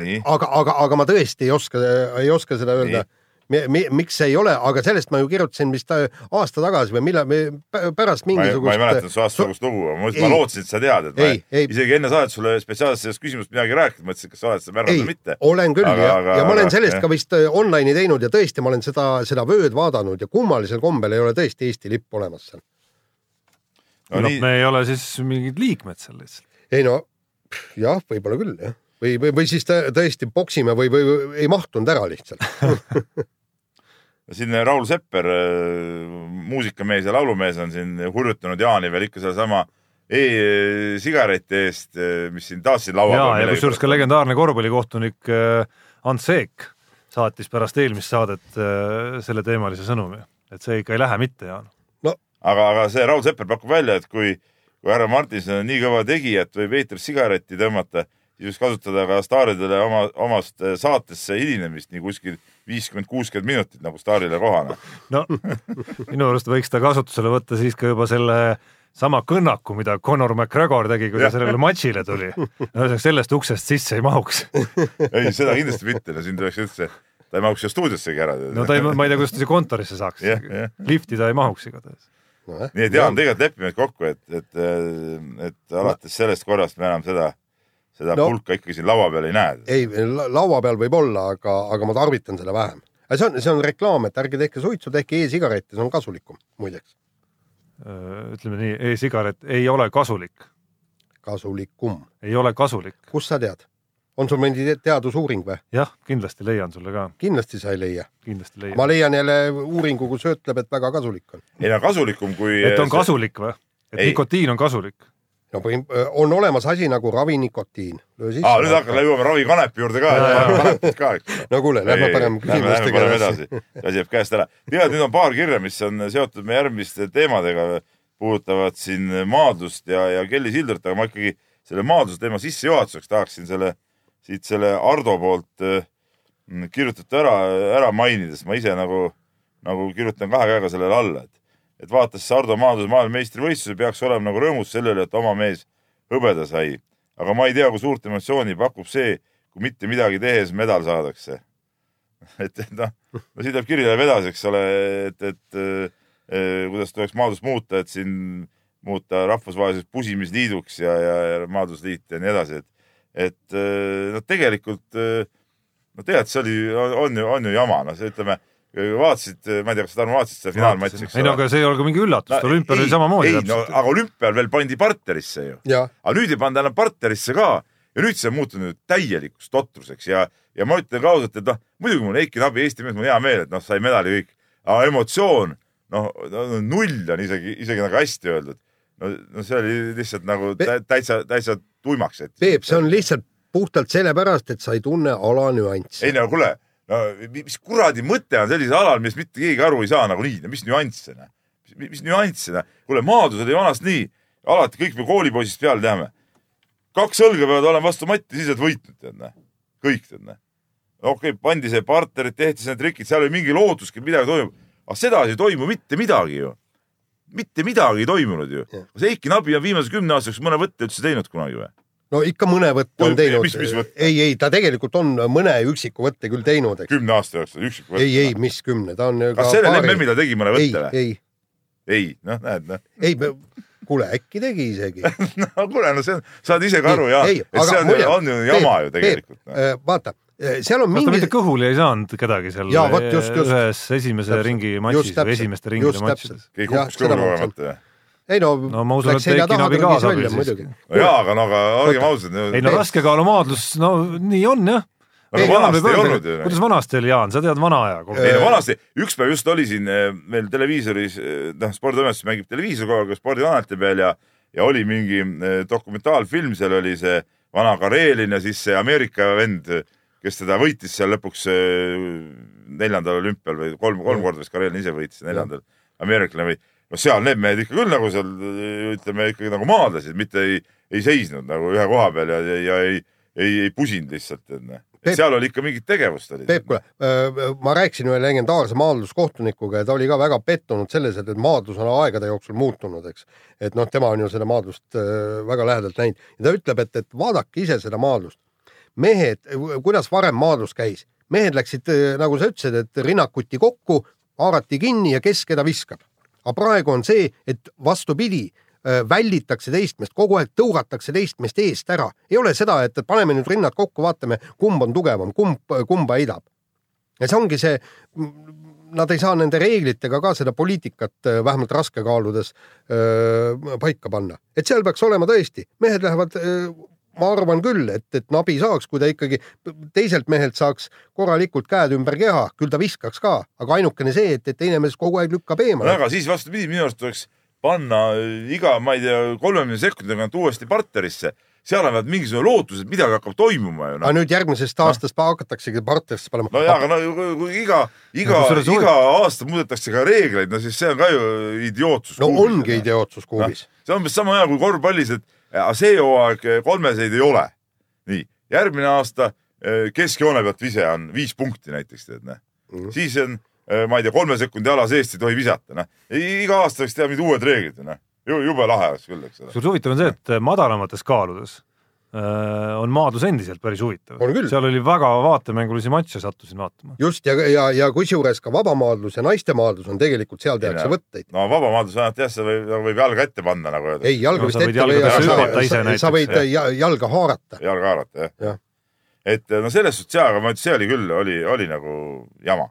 nii, aga, aga, aga ma tõesti ei oska, ei oska seda öelda. miks see ei ole, aga sellest ma ju kirjutasin vist äh, aasta tagasi või millal, pärast ei, ma mingisugust. ei mäleta su aastasugust lugu, ma ma Ei. lootsin, et sa tead, et ma Ei, ei. isegi enne saadet sulle spetsiaalselt sellest küsimusest midagi rääkinud, mõtlesin, kas sa oled seda märganud ei või mitte., olen küll Aga- ja, aga- ja ma olen sellest jah. ka vist äh, online'i teinud ja tõesti, ma olen seda, seda vööd vaadanud ja kummalisel kombel ei ole tõesti Eesti lipp olemas seal. No no nii, me ei ole siis mingid liikmed seal lihtsalt. ei no jah, võib-olla küll jah, või, või, või siis tõ- tõesti poksime või, või või ei mahtunud ära lihtsalt. siin Raul Sepper, muusikamees ja laulumees on siin hurjutanud Jaani veel ikka sedasama e-sigareti eest, mis siin taas siin laua ja, ja millegi kusjuures ka legendaarne korvpallikohtunik äh, Ants Seek saatis pärast eelmist saadet äh, selleteemalise sõnumi, et see ikka ei lähe mitte, Jaan. aga, aga see Raul Sepper pakub välja, et kui, kui härra Martinson on nii kõva tegija, et võib eetris sigaretti tõmmata, siis võiks kasutada ka staaridele oma, omast eh, saatesse hilinemist nii kuskil viiskümmend, kuuskümmend minutit nagu staarile kohane. no minu arust võiks ta kasutusele võtta siis ka juba selle sama kõnnaku, mida Conor McGregor tegi, kui ta sellele matšile tuli. ühesõnaga sellest uksest sisse ei mahuks. ei, seda kindlasti mitte, no siin tuleks üldse, ta ei mahuks siia stuudiossegi ära. no ta ei, ma ei tea, kuidas ta siia kontorisse saaks lifti ta ei mahuks igatahes. Nii et Jaan, tegelikult lepime kokku, et, et, et alates sellest korrast me enam seda, seda No. pulka ikkagi siin laua peal ei näe. ei, laua peal võib olla, aga, aga ma tarvitan seda vähem. see on, see on reklaam, et ärge tehke suitsu, tehke e-sigarette, see on kasulikum muideks, ütleme nii, e-sigaret ei ole kasulik, kasulikum. ei ole kasulik. kust sa tead? On sul mingi te- teadusuuring või? jah, kindlasti leian sulle ka, kindlasti sa ei leia. kindlasti leian. ma leian jälle uuringu, kus ütleb, et väga kasulik on. ei no kasulikum kui. et on kasulik või? et Ei. nikotiin on kasulik? no põhim- on olemas asi nagu ravinikotiin. aa, nüüd hakkame, jõuame ravikanepi juurde ka no kuule, lähme parem küsimustega edasi. asi jääb käest ära. tead, nüüd on paar kirja, mis on seotud meie järgmiste teemadega, puudutavad siin maadlust ja, ja Kelly Sildert, aga ma ikkagi selle maadluse teema sissejuhatuseks tahaksin selle, siit selle Ardo poolt äh, kirjutatud ära, ära mainida, sest ma ise nagu, nagu kirjutan kahe käega sellele alla, et, et vaatas Ardo maadluse maailmameistrivõistluse, peaks olema nagu rõõmus selle üle, et oma mees hõbeda sai. aga ma ei tea, kui suurt emotsiooni pakub see, kui mitte midagi tehes medal saadakse. et, et noh, no siit läheb kiri läheb edasi, eks ole, et, et äh, kuidas tuleks maadlust muuta, et siin muuta rahvusvaheliseks pusimisliiduks ja, ja, ja maadlusliit ja nii edasi, et, et äh, noh, tegelikult äh, no tead, see oli, on ju, on ju jama, noh, see ütleme, vaatasid, ma ei tea, kas sa Tarmo vaatasid seda finaalmatši, eks ei no aga see ei ole ka mingi üllatus no,, olümpial oli samamoodi ei, no aga olümpial veel pandi partnerisse ju. aga nüüd ei panda enam partnerisse ka. Ja nüüd see on muutunud täielikuks totruseks ja, ja ma ütlen ka ausalt, et noh, muidugi mul Eiki Nabi Eesti mees, mul hea meel, et noh, sai medali kõik, aga emotsioon, noh no, no, null on isegi, isegi nagu hästi öeldud. no, no see oli lihtsalt nagu tä, täitsa, täitsa tuimaks. Peep, see on lihtsalt puhtalt sellepärast, et sa ei tunne ala nüanssi. ei no kuule, no mi- mis kuradi mõte on sellisel alal, millest mitte keegi aru ei saa nagunii, mis nüansse, noh. mis, mis nüansse, noh. kuule, maadlus oli vanasti nii, alati kõik me koolipoisist peale teame. kaks õlga peavad olema vastu matti, siis oled võitnud, tead noh. kõik tead noh. okei okay,, pandi see partnerid, tehti need trikid, seal oli mingi lootuski, et midagi toimub. aga sedasi ei toimu mitte midagi ju. Mitte midagi ei toimunud ju. kas Eiki Nabi on viimase kümne aasta jooksul mõne võtte üldse teinud kunagi või? no ikka mõne võtte on teinud võtte? ei, ei ta tegelikult on mõne üksiku võtte küll teinud, kümne aasta jooksul üksik võte. ei, ei, mis kümne, ta on. kas sellel MM-il ta tegi mõne ei võtte, või? ei, ei, noh, näed, noh. ei, kuule äkki tegi isegi. no kuule, no see on, saad ise ka aru ja, Ei, et see on, on ju jama ju Peep, tegelikult. Äh, vaata, seal on mingi mitte, kõhuli ei saanud kedagi seal Jaa, vot just, just. ühes esimese Täpselt. ringi matšis või esimeste ringide matšides? keegi kukkus kogemata või? ei no, no ma usun, et selja Eiki taha, Nabi ta ka sobil välja siiski jaa, aga no aga olgem ausad. ei no raskekaalumaadlus, no nii on jah. aga vanasti ei olnud ju. kuidas vanasti oli, Jaan, sa tead vana aja ei no vanasti, üks päev just oli siin eh, meil televiisoris, noh, spordiametis mängib televiisor kogu aeg spordikanalite peal ja, ja oli mingi eh, dokumentaalfilm, seal oli see vana Karelin ja siis see Ameerika vend, kes teda võitis seal lõpuks eh, neljandal olümpial või kolm, kolm korda vist Karelin ise võitis, neljandal ameeriklane või no seal need mehed ikka küll nagu seal ütleme ikkagi nagu maadlesid, mitte ei, ei seisnud nagu ühe koha peal ja, ja, ja ei, ei, ei pusinud lihtsalt. Peep- seal oli ikka mingit tegevust oli. Peep, kuule, ma rääkisin ühe legendaarse maadluskohtunikuga ja ta oli ka väga pettunud selles, et, et maadlus on aegade jooksul muutunud, eks. et noh, tema on ju seda maadlust äh, väga lähedalt näinud ja ta ütleb, et, et vaadake ise seda maadlust. mehed, kuidas varem maadlus käis, mehed läksid, nagu sa ütlesid, et rinnakuti kokku, haarati kinni ja kes keda viskab. aga praegu on see, et vastupidi, välditakse teist meest, kogu aeg tõugatakse teist meest eest ära. ei ole seda, et paneme nüüd rinnad kokku, vaatame, kumb on tugevam, kumb, kumba heidab. ja see ongi see, nad ei saa nende reeglitega ka seda poliitikat äh, vähemalt raskekaaludes öö, paika panna, et seal peaks olema tõesti, mehed lähevad, ma arvan küll, et, et Nabi saaks, kui ta ikkagi teiselt mehelt saaks korralikult käed ümber keha, küll ta viskaks ka, aga ainukene see, et, et teine mees kogu aeg lükkab no eemale. aga siis vastupidi, minu arust tuleks panna iga, ma ei tea, kolmekümne sekundi tagant uuesti partnerisse. seal on mingisugune lootus, et midagi hakkab toimuma ju aga noh. nüüd järgmisest aastast no. hakkataksegi partnerisse panema. no jaa, aga no kui- iga, iga No iga aasta muudetakse ka reegleid, no siis see on ka ju idiootsus. no ongi idiootsus kuubis. see on umbes sama hea kui korvpallis, et aga see hooaeg kolmeseid ei ole. nii, järgmine aasta eh, keskjoone pealt vise on viis punkti näiteks tead noh Mhm. siis on, ma ei tea, kolme sekundi ala seest ei tohi visata, noh. iga aasta võiks teha mingid uued reeglid, noh. jube lahe oleks küll, eks ole. kusjuures huvitav on see, et madalamates kaaludes äh, on maadlus endiselt päris huvitav seal oli väga vaatemängulisi matše, sattusin vaatama. just ja, ja, ja kusjuures ka vabamaadlus ja naistemaadlus on tegelikult seal tehakse Jaa. võtteid. no vabamaadlus ainult jah, sa võib, võib jalga ette panna nagu öelda, ei, jalga No vist ette või jalgadesse sa, sa, näiteks, sa võid ja, jalga haarata. jalga haarata jah Jah. et no selles suhtes jaa, aga ma ütlen, see oli küll, oli, oli nagu jama,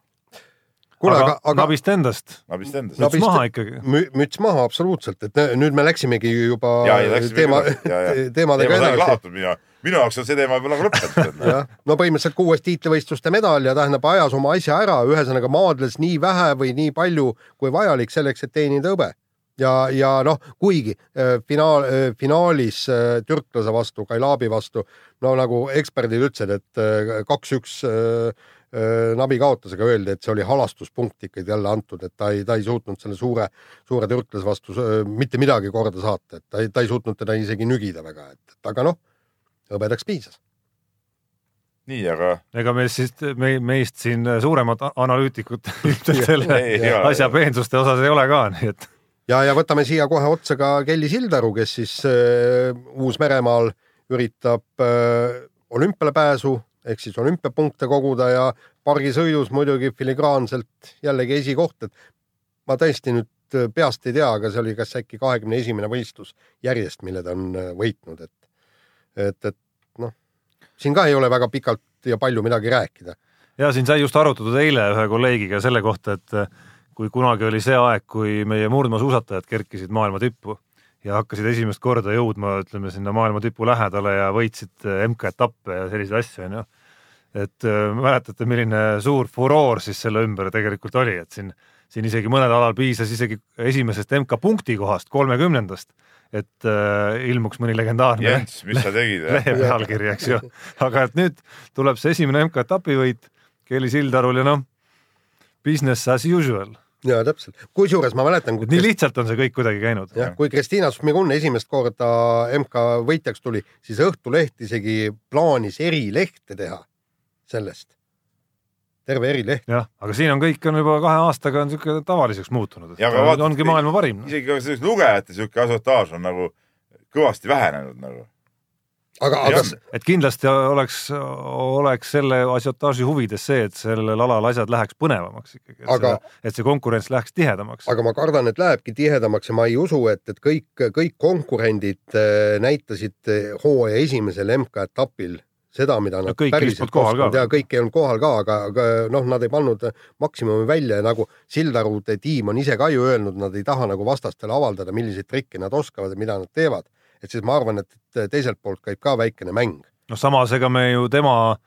kuule, aga, aga, aga nabist endast, ma vist endas No- müts Nabist- maha ikkagi. mü- müts maha absoluutselt, et nä- nüüd me läksimegi juba ja, ja läksime teema, teema teemadega sai edasi. lahatud minu, minu jaoks on see teema juba nagu lõppenud. jah, no põhimõtteliselt kuues tiitlivõistluste medal ja tähendab, ajas oma asja ära, ühesõnaga maadles nii vähe või nii palju kui vajalik selleks, et teenida hõbe. ja, ja noh, kuigi äh, finaal, finaalis äh, türklase vastu, Kailabi vastu, no nagu eksperdid ütlesid, et kaks-üks äh, Nabi kaotusega öeldi, et see oli halastuspunkt ikkagi jälle antud, et ta ei, ta ei suutnud selle suure, suure türklase vastu mitte midagi korda saata, et ta ei, ta ei suutnud teda isegi nügida väga, et, et aga noh, hõbedaks piisas. nii, aga ega meil siis, me, meist siin suuremad analüütikud selle ei, ole. asja peensuste osas ei ole ka, nii et ja, ja võtame siia kohe otsa ka Kelly Sildaru, kes siis äh, Uus-Meremaal üritab äh, olümpiale pääsu ehk siis olümpiapunkte koguda ja pargisõidus muidugi filigraanselt jällegi esikoht, et ma tõesti nüüd äh, peast ei tea, aga see oli kas äkki kahekümne esimene võistlus järjest, mille ta on äh, võitnud, et et, et noh, siin ka ei ole väga pikalt ja palju midagi rääkida. ja siin sai just arutatud eile ühe kolleegiga selle kohta, et äh, kui kunagi oli see aeg, kui meie murdmaasuusatajad kerkisid maailma tippu ja hakkasid esimest korda jõudma, ütleme sinna maailma tipu lähedale ja võitsid MK-etappe ja selliseid asju, onju. Et äh, mäletate, milline suur furoor siis selle ümber tegelikult oli, et siin, siin isegi mõnel alal piisas isegi esimesest MK punkti kohast, kolmekümnendast, et äh, ilmuks mõni legendaarne Jens, mis sa tegid? lehe pealkiri, eks ju. aga et nüüd tuleb see esimene MK-etapi võit Kelly Sildarul ja noh, business as usual. ja täpselt, kusjuures ma mäletan, nii lihtsalt on see kõik kuidagi käinud. jah, kui Kristina Šmigun esimest korda MK võitjaks tuli, siis Õhtuleht isegi plaanis erilehte teha sellest. terve erileht. jah, aga siin on kõik on juba kahe aastaga on niisugune tavaliseks muutunud, et aga vaata- ongi maailma parim. isegi ka sellist lugejate sihuke asiotaaž on nagu kõvasti vähenenud nagu. aga, aga et kindlasti oleks, oleks selle asiotaaži huvides see, et sellel alal asjad läheks põnevamaks ikkagi, aga..., et see konkurents läheks tihedamaks. aga ma kardan, et lähebki tihedamaks ja ma ei usu, et, et kõik, kõik konkurendid äh, näitasid äh, hooaja esimesel MK-etapil seda, mida nad No kõik polnud kohal ka. ja kõik ei olnud kohal ka, aga, aga noh, nad ei pannud maksimumi välja ja nagu Sildarude tiim on ise ka ju öelnud, nad ei taha nagu vastastele avaldada, milliseid trikke nad oskavad ja mida nad teevad. et siis ma arvan, et teiselt poolt käib ka väikene mäng. noh, samas ega me ju tema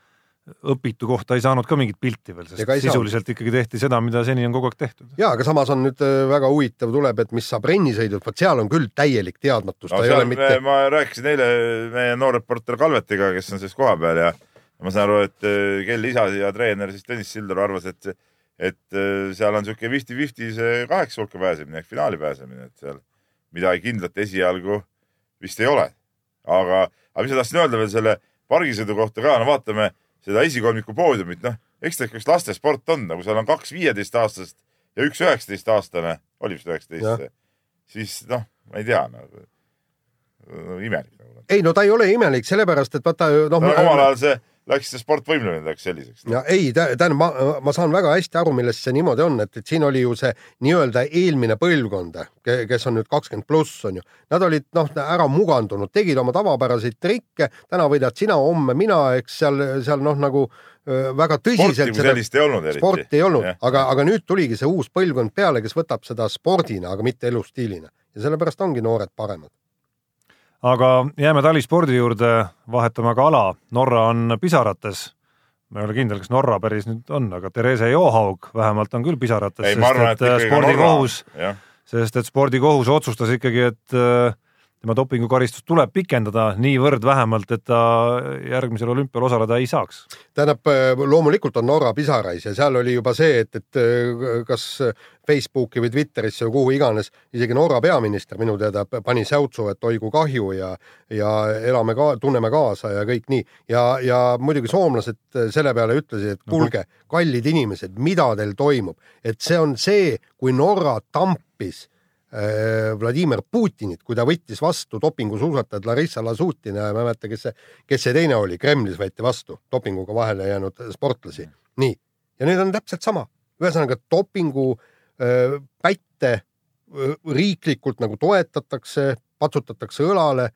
õpitu kohta ei saanud ka mingit pilti veel, sest sisuliselt ikkagi tehti seda, mida seni on kogu aeg tehtud. ja aga samas on nüüd äh, väga huvitav tuleb, et mis saab rennisõidult, vot seal on küll täielik teadmatus, no mitte me,, ma rääkisin eile meie noorreporter Kalvetiga, kes on siis kohapeal ja ma saan aru, et äh, Kelly isa ja treener siis Tõnis Sildaru arvas, et, et äh, seal on niisugune fifty-fifty see kaheksa hulka pääsemine ehk finaali pääsemine, et seal midagi kindlat esialgu vist ei ole. aga, aga mis ma tahtsin öelda veel selle pargisõidu kohta ka, no vaatame seda esikolmiku poodiumit, noh, eks ta ikka üks lastesport on, nagu seal on kaks viieteistaastast ja üks üheksateistaastane, oli vist üheksateist, siis noh, ma ei tea nagu,, imelik nagu. ei no ta ei ole imelik, sellepärast et vaata noh no, omal ajal see läks see sport võimlemine läks selliseks. ja ei, tähendab, ma, ma saan väga hästi aru, millest see niimoodi on, et, et siin oli ju see nii-öelda eelmine põlvkond, kes on nüüd kakskümmend pluss, on ju. Nad olid noh, ära mugandunud, tegid oma tavapäraseid trikke, täna võidad sina, homme mina, eks seal, seal noh, nagu väga sporti tõsiselt kui sellist ei olnud eriti. sporti ei olnud, aga, aga nüüd tuligi see uus põlvkond peale, kes võtab seda spordina, aga mitte elustiilina ja sellepärast ongi noored paremad. Aga jääme talispordi juurde, vahetame ka ala. Norra on pisarates. ma ei ole kindel, kas Norra päris nüüd on, aga Therese Johaug vähemalt on küll pisarates, ei, ma arvan, et sest et Norra spordikohus, sest et spordikohus otsustas ikkagi, et äh, tema dopingukaristust tuleb pikendada niivõrd vähemalt, et ta järgmisel olümpial osaleda ei saaks. tähendab, loomulikult on Norra pisarais ja seal oli juba see, et, et öö, kas Facebooki või Twitterisse või kuhu iganes, isegi Norra peaminister minu teada pani säutsu, et oi kui kahju ja, ja elame ka, tunneme kaasa ja kõik nii. ja, ja muidugi soomlased selle peale ütlesid, et kuulge, kallid inimesed, mida teil toimub, et see on see, kui Norra tampis äh, Vladimir Putinit, kui ta võttis vastu dopingusuusatajad Larissa Lasutina ja ma ei mäleta, kes see, kes see teine oli, Kremlis võeti vastu dopinguga vahele jäänud sportlasi. nii, ja nüüd on täpselt sama, ühesõnaga dopingu äh, pätte äh, riiklikult nagu toetatakse, patsutatakse õlale,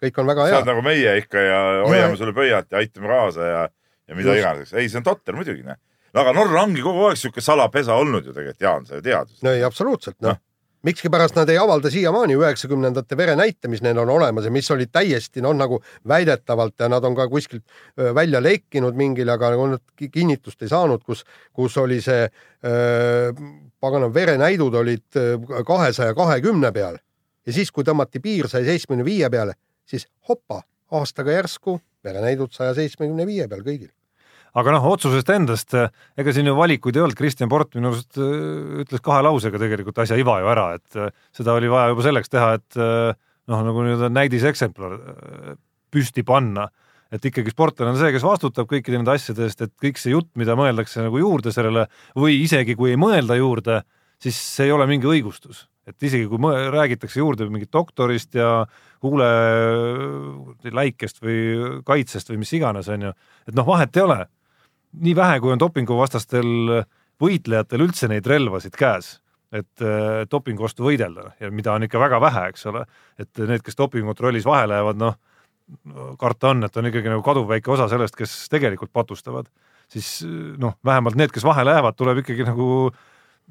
kõik on väga sa hea oled. nagu meie ikka ja hoiame Ja- sulle pöialt ja aitame kaasa ja, ja mida iganes, ei, see on totter muidugi, noh. no aga Norra ongi kogu aeg sihuke salapesa olnud ju tegelikult, Jaan, sa ju tead. no ei, absoluutselt, noh Noh. Miskipärast nad ei avalda siiamaani üheksakümnendate verenäite, mis neil on olemas ja mis olid täiesti noh, nagu väidetavalt ja nad on ka kuskilt välja lekkinud mingil, aga nagu nad ki- kinnitust ei saanud, kus, kus oli see öö, pagana verenäidud olid kahesaja kahekümne peal ja siis, kui tõmmati piir saja seitsmekümne viie peale, siis hopa, aastaga järsku verenäidud saja seitsmekümne viie peal kõigil. Aga noh, otsusest endast, ega siin ju valikuid ei olnud, Kristjan Port minu arust äh, ütles kahe lausega tegelikult asja iva ju ära, et äh, seda oli vaja juba selleks teha, et äh, noh, nagu nii-öelda näidiseksemplar äh, püsti panna. et ikkagi sportlane on see, kes vastutab kõikide nende asjade eest, et kõik see jutt, mida mõeldakse nagu juurde sellele või isegi kui ei mõelda juurde, siis see ei ole mingi õigustus, et isegi kui mõ- räägitakse juurde mingit doktorist ja huuleläikest või kaitsest või mis iganes, on ju, et noh, vahet ei ole. Nii vähe, kui on dopinguvastastel võitlejatel üldse neid relvasid käes, et äh, dopingu vastu võidelda ja mida on ikka väga vähe, eks ole, et need, kes dopingukontrollis vahele jäävad, noh, karta on, et on ikkagi nagu kaduvväike osa sellest, kes tegelikult patustavad, siis noh, vähemalt need, kes vahele jäävad, tuleb ikkagi nagu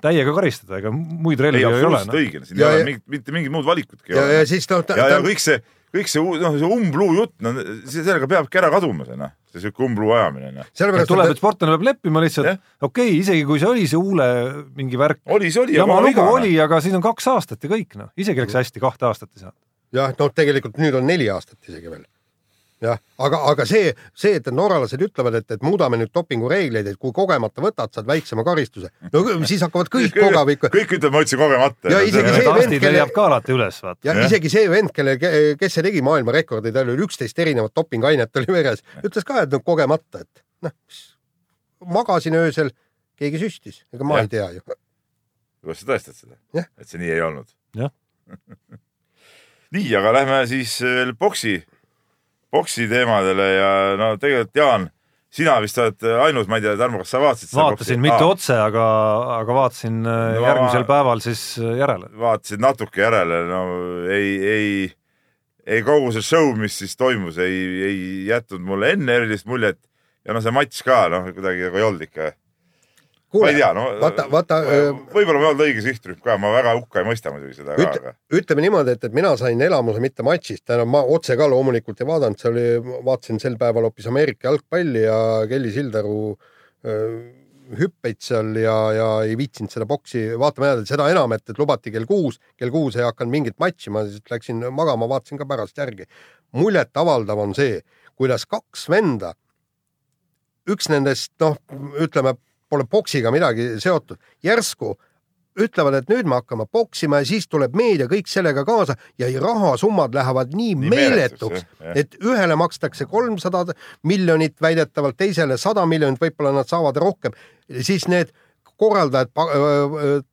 täiega karistada, ega muid relvi ei, ei ole absoluutselt no.. õige, siin Ja- ei ja- ole mingit, mitte mingit muud valikutki. ja, ja ja, siis noh, ja, ja kõik see, kõik see, noh, see umbluu jutt, no sellega peabki ära kaduma see noh, see sihuke umbluu ajamine noh. sellepärast tuleb, et sportlane peab leppima lihtsalt okei okay,, isegi kui see oli see huule mingi värk, oli see oli, jama aga lugu oli, aga siis on kaks aastat ja kõik noh, isegi läks hästi, kahte aastat ei saanud. jah, noh, tegelikult nüüd on neli aastat isegi veel. jah, aga, aga see, see, et norralased ütlevad, et, et muudame nüüd dopingureegleid, et kui kogemata võtad, saad väiksema karistuse. no siis hakkavad kõik kogavikku kõik ütlevad, ma võtsin kogemata. Ja isegi see vend, kelle- ka alati üles, vaata. ja isegi see vend, kelle, kes see tegi maailmarekordi, tal oli üksteist erinevat dopingainet oli veres, ütles ka, et no kogemata, et noh, magasin öösel, keegi süstis, ega ma Jah. ei tea ju. kuidas sa tõestad seda et see nii ei olnud? Jah. nii, aga lähme siis veel boksi, boksi teemadele ja no tegelikult Jaan, sina vist oled ainus, ma ei tea, Tarmo, kas sa vaatasid vaatasin mitte otse, aga, aga vaatasin no, No järgmisel päeval siis järele. vaatasid natuke järele, no ei, ei, ei kogu see show, mis siis toimus, ei, ei jätnud mulle enne erilist muljet ja no see matš ka noh, kuidagi nagu ei olnud ikka. Kuule no vaata, vaata, võib-olla ma ei olnud õige sihtrühm ka, ma väga hukka ei mõista muidugi seda ka, ütle aga, ütleme niimoodi, et, et mina sain elamuse mitte matšist, tähendab ma otse ka loomulikult ei vaadanud, see oli, vaatasin sel päeval hoopis Ameerika jalgpalli ja Kelly Sildaru öö, hüppeid seal ja, ja ei viitsinud seda boksi vaatama jääda, seda enam, et, et lubati kell kuus, kell kuus ei hakanud mingit matši, ma siis läksin magama, vaatasin ka pärast järgi. muljetavaldav on see, kuidas kaks venda, üks nendest noh, ütleme, pole boksiga midagi seotud, järsku ütlevad, et nüüd me hakkame poksima ja siis tuleb meedia kõik sellega kaasa ja rahasummad lähevad nii, nii meeletuks, et ühele makstakse kolmsada miljonit väidetavalt, teisele sada miljonit, võib-olla nad saavad rohkem, siis need korraldajad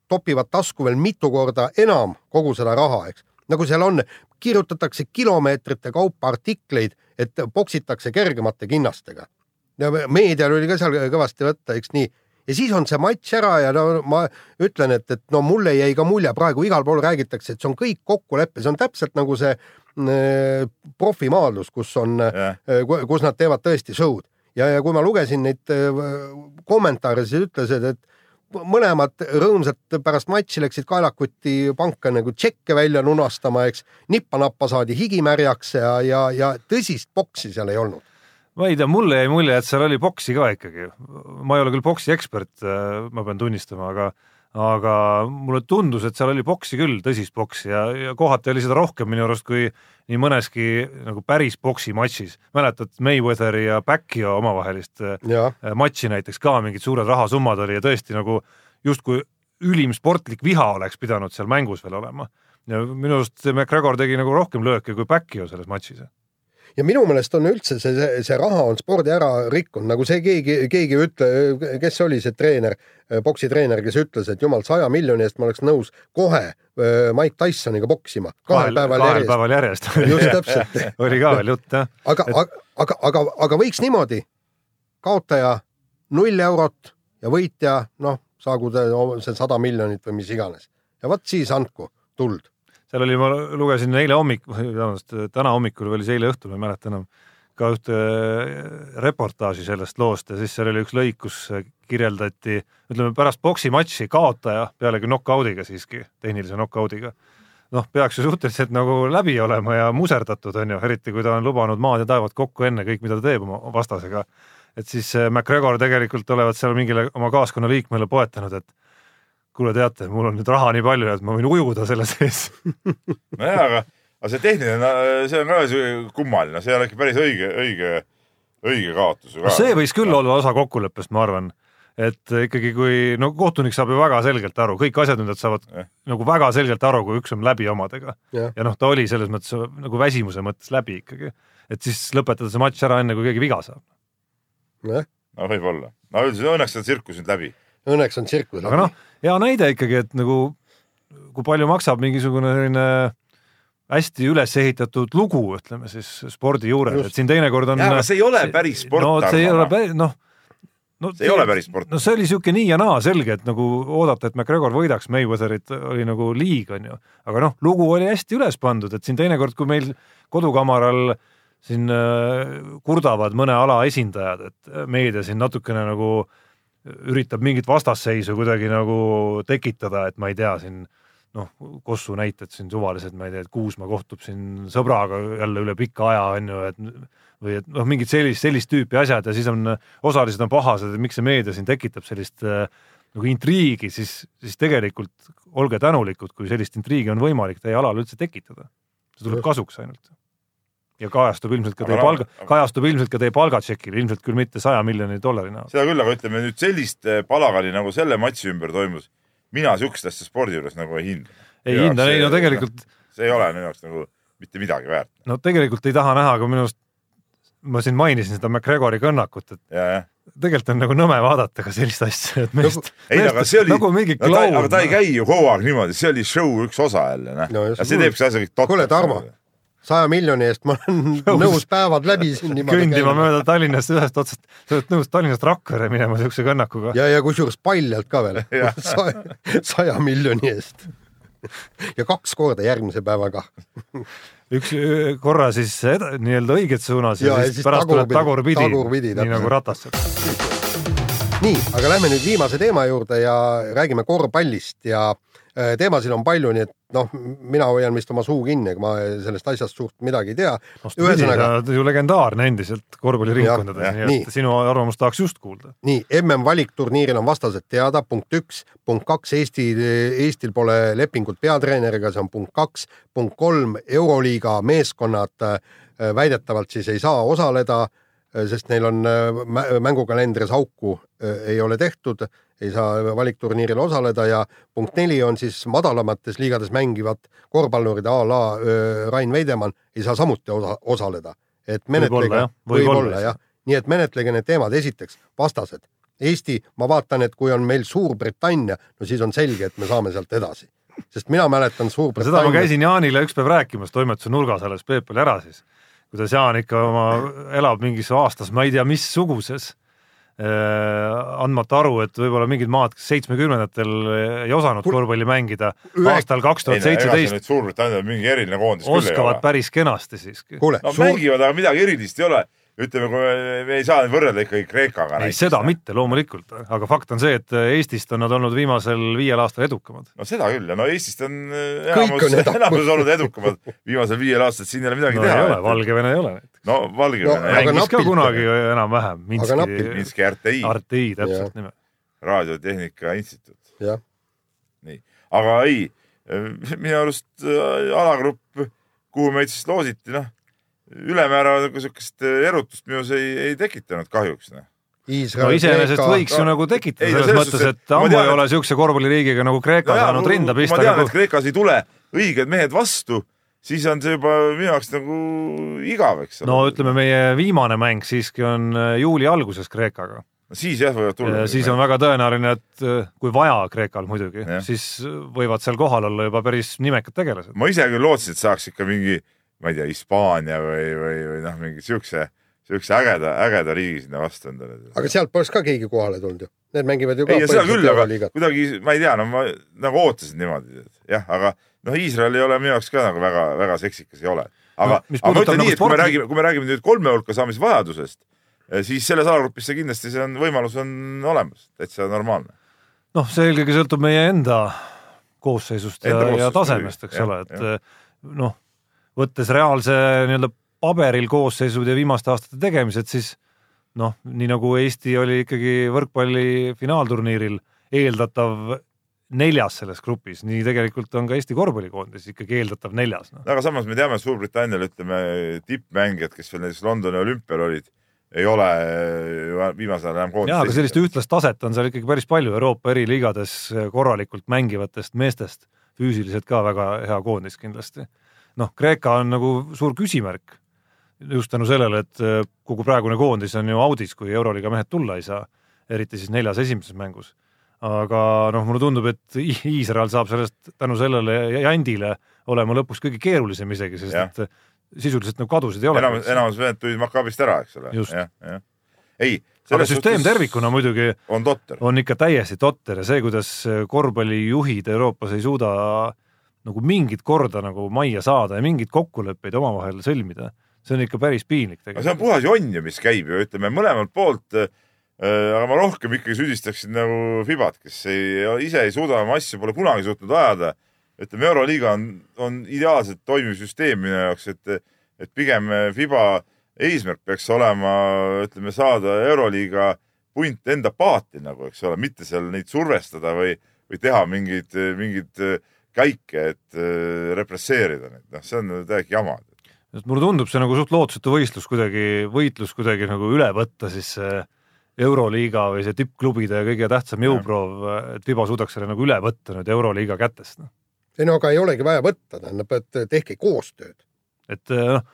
topivad tasku veel mitu korda enam kogu seda raha, eks. nagu seal on, kirjutatakse kilomeetrite kaupa artikleid, et poksitakse kergemate kinnastega. ja meedial oli ka seal kõvasti võtta, eks nii ja siis on see matš ära ja no ma ütlen, et, et no mulle jäi ka mulje, praegu igal pool räägitakse, et see on kõik kokkulepe, see on täpselt nagu see äh, profimaadlus, kus on yeah., äh, kus nad teevad tõesti show'd ja, ja kui ma lugesin neid äh, kommentaare, siis ütlesid, et mõlemad rõõmsalt pärast matši läksid kaelakuti panka nagu tšekke välja lunastama, eks. nippa-nappa saadi higi märjaks ja, ja, ja tõsist boksi seal ei olnud ma ei tea, mulle jäi mulje, et seal oli boksi ka ikkagi. ma ei ole küll boksi ekspert, äh, ma pean tunnistama, aga aga mulle tundus, et seal oli boksi küll, tõsist boksi ja, ja kohati oli seda rohkem minu arust kui nii mõneski nagu päris boksi matšis. mäletad Mayweatheri ja Pacquiao omavahelist äh, ja. matši näiteks ka, mingid suured rahasummad oli ja tõesti nagu justkui ülim sportlik viha oleks pidanud seal mängus veel olema. ja minu arust McGregor tegi nagu rohkem lööke kui Pacquiao selles matšis ja minu meelest on üldse see, see, see raha on spordi ära rikkunud, nagu see keegi, keegi ütle, kes oli see treener, poksitreener, kes ütles, et jumal, saja miljoni eest ma oleks nõus kohe Mike Tysoniga poksima. kahel päeval kahel järjest. päeval järjest. just täpselt oli ka veel jutt jah. aga et..., aga, aga, aga, aga võiks niimoodi, kaotaja null eurot ja võitja, noh, saagu ta see sada miljonit või mis iganes. ja vot siis andku tuld seal oli, ma lugesin eile hommik, täna hommikul või oli see eile õhtul, ma ei mäleta enam, ka ühte äh, reportaaži sellest loost ja siis seal oli üks lõik, kus kirjeldati, ütleme pärast poksimatši kaotaja, pealegi nokaudiga siiski, tehnilise nokaudiga, noh, peaks ju suhteliselt nagu läbi olema ja muserdatud on ju, eriti kui ta on lubanud maad ja taevad kokku enne kõik, mida ta teeb oma vastasega. et siis äh, McGregor tegelikult olevat seal mingile oma kaaskonnaliikmele poetanud, et kuule, teate, mul on nüüd raha nii palju, et ma võin ujuda selle sees nojah, aga, aga see tehniline, see on ka kummaline, see ole ikka päris õige, õige, õige kaotus. no see võis küll olla osa kokkuleppest, ma arvan et ikkagi, kui no kohtunik saab ju väga selgelt aru, kõik asjatundjad saavad ja. nagu väga selgelt aru, kui üks on läbi omadega ja, ja noh, ta oli selles mõttes nagu väsimuse mõttes läbi ikkagi, et siis lõpetada see matš ära enne, kui keegi viga saab. no võib-olla, no üldiselt õnneks on tsirkus nüüd läbi õnneks on tsirkus. aga noh, hea näide ikkagi, et nagu kui palju maksab mingisugune selline hästi üles ehitatud lugu, ütleme siis spordi juures, et siin teinekord on. aga see ei ole päris sport. no see ei ole päris, noh no see ei ole päris sport. no see oli siuke nii ja naa selge, et nagu oodata, et McGregor võidaks Mayweatherit oli nagu liig, onju. aga noh, lugu oli hästi üles pandud, et siin teinekord, kui meil kodukamaral siin äh, kurdavad mõne ala esindajad, et meedia siin natukene nagu äh, üritab mingit vastasseisu kuidagi nagu tekitada, et ma ei tea, siin noh, Kossu näited siin suvalised, ma ei tea, et Kuusma kohtub siin sõbraga jälle üle pika aja, on ju, et või et noh, mingid sellist, sellist tüüpi asjad ja siis on, osalised on pahased, et miks see meedia siin tekitab sellist äh, nagu intriigi, siis, siis tegelikult olge tänulikud, kui sellist intriigi on võimalik teie alal üldse tekitada. see tuleb kasuks ainult ja kajastub ilmselt ka teie palga, kajastub ilmselt ka teie palgatšekil, ilmselt küll mitte saja miljoni dollari näol. seda küll, aga ütleme nüüd sellist eh, palagani nagu selle matši ümber toimus, mina siukest asja spordi juures nagu ei hinda. ei hinda, ei no tegelikult. see ei ole minu jaoks nagu mitte midagi väärt. no tegelikult ei taha näha, aga minu arust ma siin mainisin seda McGregori kõnnakut, et ja, ja. tegelikult on nagu nõme vaadata ka sellist asja, et meest nagu, ei, aga see oli nagu mingi no, kloun. aga ta ei käi ju kogu aeg niimoodi, see oli show üks osa jälle, noh no,. ja see teebki asja kõik totraks. kuule, Tarmo saja miljoni eest ma olen nõus päevad läbi siin niimoodi kõndima käima. mööda Tallinnast ühest otsast, sa oled nõus Tallinnast Rakvere minema siukse kõnnakuga. ja, ja kusjuures paljalt ka veel saja, saja miljoni eest. ja kaks korda järgmise päevaga üks korra siis nii-öelda õiges suunas ja, ja siis, siis pärast tuleb tagurpidi, tagurpidi, nii nagu ratas. nii, aga lähme nüüd viimase teema juurde ja räägime korvpallist ja Äh, teemasid on palju, nii et noh, mina hoian vist oma suu kinni, ega ma sellest asjast suurt midagi ei tea. ühesõnaga. ju legendaarne endiselt korvpalliringkondades, nii et sinu arvamust tahaks just kuulda. nii, mm valikturniiril on vastased teada, punkt üks, punkt kaks, Eesti, Eestil pole lepingut peatreeneriga, see on punkt kaks, punkt kolm, Euroliiga meeskonnad äh, väidetavalt siis ei saa osaleda sest neil on äh, mä- mängukalendris auku äh, ei ole tehtud, ei saa valikturniiril osaleda ja punkt neli on siis madalamates liigades mängivad korvpallurid a la Rain Veidemann ei saa samuti osa, osaleda. et menetlege, võib-olla jah, nii et menetlege need teemad, esiteks vastased. Eesti, ma vaatan, et kui on meil Suurbritannia, no siis on selge, et me saame sealt edasi, sest mina mäletan seda ma Suurbritannia. käisin Jaanile üks päev rääkimas toimetuse nurgas alles, Peep oli ära siis. Kuidas Jaan ikka oma elab mingis aastas, ma ei tea, missuguses äh, andmata aru, et võib-olla mingid maad, seitsmekümnendatel ei osanud korvpalli mängida, ühe- aastal kaks tuhat seitseteist Suurbritannia on mingi eriline koondis oskavad päris kenasti siiski. kuule no suur... mängivad, aga midagi erilist ei ole. ütleme, kui me, ei saa võrrelda ikkagi Kreekaga. ei, seda. mitte loomulikult, aga fakt on see, et Eestist on nad olnud viimasel viiel aastal edukamad. no seda küll ja no Eestist on äh, enamus enamus olnud edukamad viimasel viiel aastal, siin ei ole midagi no ei teha ole,. Valgevene ei ole näiteks. no Valgevene No, mängis ka kunagi enam-vähem. Minski, Minski RTI, RTI täpselt nime. Raadiotehnika Instituut. jah, nii, aga ei, minu arust äh, alagrupp, kuhu meid siis loositi, noh, ülemäära nagu siukest erutust minus ei, ei tekitanud kahjuks, noh. Iisrael no iseenesest võiks ju nagu tekitada ei, selles selles mõttes, et ma ammu tean, ei ole siukse korvpalliliigiga nagu Kreeka No saanud ma- rinda ma pista tean, nagu et Kreekas ei tule õiged mehed vastu, siis on see juba minu jaoks nagu igav, eks ole no ütleme, meie viimane mäng siiski on äh, juuli alguses Kreekaga. no siis jah, võivad tulla. siis on väga tõenäoline, et äh, kui vaja Kreekal muidugi siis võivad seal kohal olla juba päris nimekad tegelased. ma ise küll lootsin, et saaks ikka mingi, ma ei tea, Hispaania või, või, või noh, mingi siukse, siukse ägeda, ägeda riigi sinna vastu endale. aga sealt poleks ka keegi kohale tulnud ju, need mängivad ju ka ei, seda küll, aga Euroliigat. kuidagi ma ei tea, no ma nagu ootasin niimoodi, et jah, aga noh, Iisrael ei ole minu jaoks ka nagu väga, väga seksikas ei ole. aga No, aga ma ütlen nagu nii, et kui me sporti- räägime, kui me räägime nüüd kolme hulka saamise vajadusest, siis selles alagrupis see kindlasti, see on, võimalus on olemas, täitsa normaalne. noh, see eelkõige sõltub meie enda koosseisust ja, Enda ja koosseisust tasemest, eks ole, et jah, eh, noh, võttes reaalse nii-öelda paberil koosseisud ja viimaste aastate tegemised, siis noh, nii nagu Eesti oli ikkagi võrkpalli finaalturniiril eeldatav neljas selles grupis, nii tegelikult on ka Eesti korvpallikoondis ikkagi eeldatav neljas no.. aga samas me teame, et Suurbritannial ütleme tippmängijad, kes veel näiteks Londoni olümpial olid, ei ole ju viimasel ajal enam koondises. jaa, aga sellist ühtlast taset on seal ikkagi päris palju Euroopa eri liigades korralikult mängivatest meestest, füüsiliselt ka väga hea koondis kindlasti. noh, Kreeka on nagu suur küsimärk just tänu sellele, et eh, kogu praegune koondis on ju audis, kui Euroliiga mehed tulla ei saa, eriti siis neljas esimeses mängus. aga noh, mulle tundub, et Iisrael saab sellest tänu sellele jandile olema lõpuks kõige keerulisem isegi, sest Jah. et sisuliselt nagu kadusid ei ole. enamus, enamus mehed tulid Maccabist ära, eks ole. Jah, jah. ei, aga süsteem tervikuna muidugi on totter. on ikka täiesti totter ja see, kuidas korvpallijuhid Euroopas ei suuda nagu mingit korda nagu majja saada ja mingeid kokkuleppeid omavahel sõlmida, see on ikka päris piinlik aga see on tegelikult. puhas jonn ju, mis käib ju, ütleme mõlemalt poolt äh,. aga ma rohkem ikkagi süüdistaksin nagu Fibat, kes ei, ise ei suuda oma asju, pole kunagi suutnud ajada. ütleme, Euroliiga on, on ideaalselt toimiv süsteem minu jaoks, et, et pigem Fiba eesmärk peaks olema, ütleme, saada Euroliiga punt enda paati nagu, eks ole, mitte seal neid survestada või, või teha mingeid, mingeid käike, et äh, represseerida neid, noh, see on täiesti jama mulle tundub see nagu suht lootusetu võistlus kuidagi, võitlus kuidagi nagu üle võtta siis see Euroliiga või see tippklubide kõige tähtsam jõuproov, et Fiba suudaks selle nagu üle võtta nüüd Euroliiga kätest noh. ei no aga ei olegi vaja võtta, tähendab, et tehke koostööd. et noh,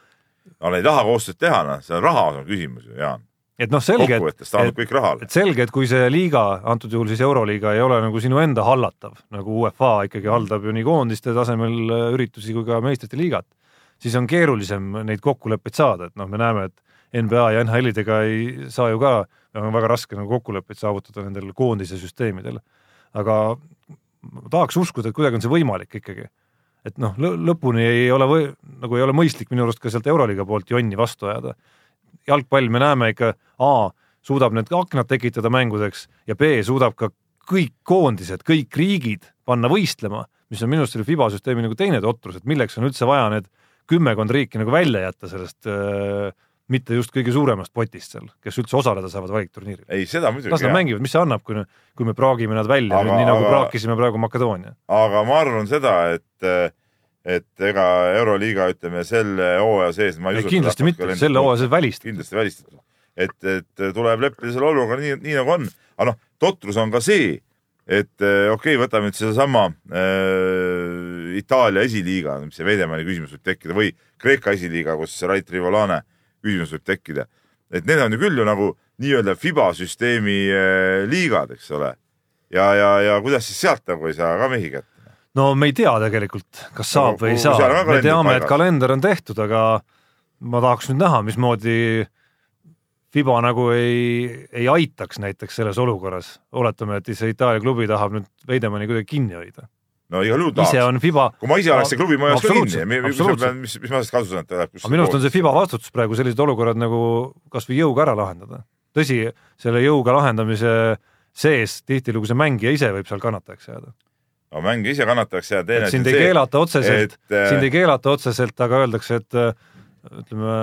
no nad ei taha koostööd teha, noh, see on raha on küsimus ju, Jaan. Et noh, selge, et rahale. et selge, et kui see liiga, antud juhul siis Euroliiga ei ole nagu sinu enda hallatav, nagu UEFA ikkagi haldab ju nii koondiste tasemel äh, üritusi kui ka meistrite liigat, siis on keerulisem neid kokkuleppeid saada, et noh, me näeme, et NBA ja NHL-idega ei saa ju ka, on väga raske nagu kokkuleppeid saavutada nendel koondise süsteemidel. aga ma tahaks uskuda, et kuidagi on see võimalik ikkagi. et noh, lõpuni ei ole või, nagu ei ole mõistlik minu arust ka sealt Euroliiga poolt jonni vastu ajada jalgpall me näeme ikka A suudab need aknad tekitada mängudeks ja B suudab ka kõik koondised, kõik riigid panna võistlema, mis on minu arust selle FIBA süsteemi nagu teine totrus, et milleks on üldse vaja need kümmekond riiki nagu välja jätta sellest äh, mitte just kõige suuremast potist seal, kes üldse osaleda saavad valikturniiril. ei, seda muidugi las nad. mängivad, mis see annab, kui, kui me praagime nad välja nii nagu aga- praakisime praegu Makedoonia. aga ma arvan seda, et, et ega Euroliiga, ütleme selle hooaja sees. kindlasti mitte, selle hooaja sees välistatud. kindlasti välistatud. et, et tuleb leppida selle olukorraga nii, nii nagu on. aga noh, totrus on ka see, et eh, okei okay,, võtame nüüd sedasama äh, Itaalia esiliiga, mis see Veidemanni küsimus võib tekkida või Kreeka esiliiga, kus Rait Rivolane küsimus võib tekkida. et need on ju küll ju nagu nii-öelda FIBA süsteemi äh, liigad, eks ole. ja, ja, ja kuidas siis sealt nagu ei saa ka mehi kätte? No me ei tea tegelikult, kas saab No või ei saa me teame, et kalender on tehtud, aga ma tahaks nüüd näha, mismoodi Fiba nagu ei, ei aitaks näiteks selles olukorras. oletame, et see Itaalia klubi tahab nüüd Veidemanni kuidagi kinni hoida. no igal juhul ise tahaks. on Fiba, kui ma ise oleks see klubi, ma ei oleks ka kinni. Mis, mis, mis, ma sellest kasu saan, et ta läheb aga minu arust on see FIBA vastutus praegu sellised olukorrad nagu kasvõi jõuga ära lahendada. tõsi, selle jõuga lahendamise sees tihtilugu see mängija ise võib seal kannatajaks jääda. No mängija ise kannatakse ja teine et sind ei keelata otseselt, et, äh, sind ei keelata otseselt, aga öeldakse, et äh, ütleme,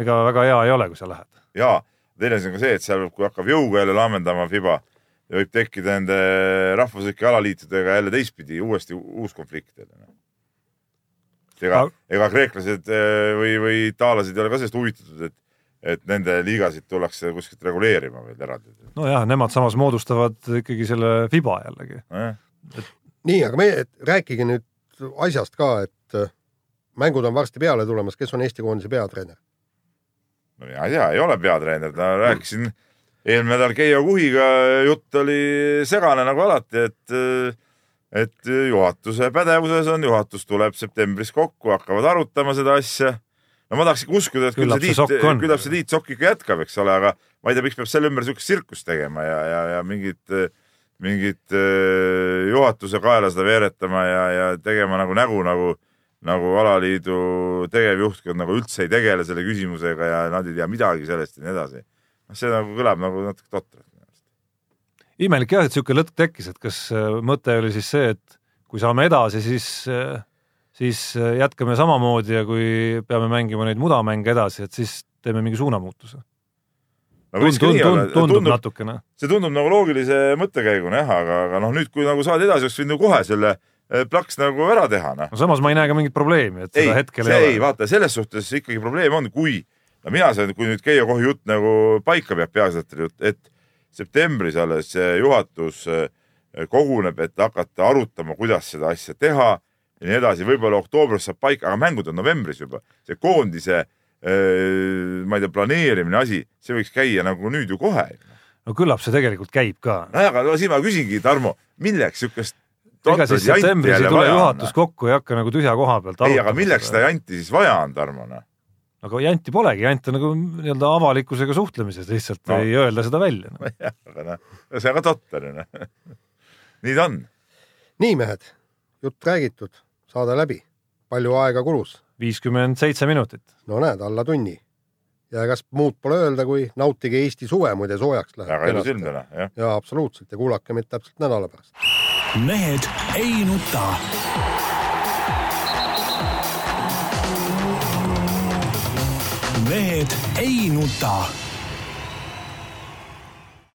ega väga hea ei ole, kui sa lähed. ja teine asi on ka see, et seal, kui hakkab jõuga jälle laamendama FIBA, võib tekkida nende rahvuslike alaliitudega jälle teistpidi uuesti uus konflikt jälle. ega Aga-, ega kreeklased eh, või, või itaallased ei ole ka sellest huvitatud, et, et nende liigasid tullakse kuskilt reguleerima veel eraldi. nojah, nemad samas moodustavad ikkagi selle FIBA jällegi. nojah, nii, aga meie, rääkige nüüd asjast ka, et äh, mängud on varsti peale tulemas, kes on Eesti koondise peatreener? no mina ei tea, ei ole peatreener, ma rääkisin eelmine nädal Keijo Kuhiga, jutt oli segane nagu alati, et et juhatuse pädevuses on, juhatus tuleb septembris kokku, hakkavad arutama seda asja. no ma tahaks ikka uskuda, et küll Küllap see Tiit küllap see Tiit Sokk ikka jätkab, eks ole, aga ma ei tea, miks peab selle ümber siukest tsirkust tegema ja, ja, ja mingit, mingit eh, juhatuse kaela seda veeretama ja, ja tegema nagu nägu nagu, nagu alaliidu tegevjuhtkond nagu üldse ei tegele selle küsimusega ja nad ei tea midagi sellest ja nii edasi. noh, see nagu kõlab nagu natuke totralt. imelik jah, et niisugune lõtk tekkis, et kas äh, mõte oli siis see, et kui saame edasi, siis, siis äh, jätkame samamoodi ja kui peame mängima neid mudamänge edasi, et siis teeme mingi suunamuutuse. tundub, tundub tundub, natukene. see tundub nagu loogilise mõttekäiguna jah, aga, aga noh, nüüd kui nagu saad edasi, oleks võinud ju kohe selle eh, plaks nagu ära teha, noh. no samas ma ei näe ka mingit probleemi, et ei seda, hetkel see ei ei, ole. vaata selles suhtes ikkagi probleem on, kui no mina saan, kui nüüd Keijo Kohi jutt nagu paika peab, peasekretäri jutt, et septembris alles see juhatus eh, koguneb, et hakata arutama, kuidas seda asja teha ja nii edasi, võib-olla oktoobris saab paika, aga mängud on novembris juba, see koondise ma ei tea, planeerimine asi, see võiks käia nagu nüüd ju kohe. no küllap see tegelikult käib ka. nojah, aga no siin ma küsingi, Tarmo, milleks siukest ega siis septembris ei tule juhatus kokku, ei hakka nagu tühja koha pealt ei, aga milleks seda janti siis vaja on, Tarmo, noh? aga janti polegi, jant on nagu nii-öelda avalikkusega suhtlemises, lihtsalt no. ei öelda seda välja no. jah, aga noh, see on ka totter ju noh. nii ta on. nii, mehed, jutt räägitud, saade läbi. palju aega kulus? Viiskümmend seitse minutit. no näed, alla tunni. ja egas muud pole öelda, kui nautige Eesti suve, muide soojaks läheb. väga ilus ilm täna, jah. ja absoluutselt ja kuulake meid täpselt nädala pärast. mehed ei nuta. mehed ei nuta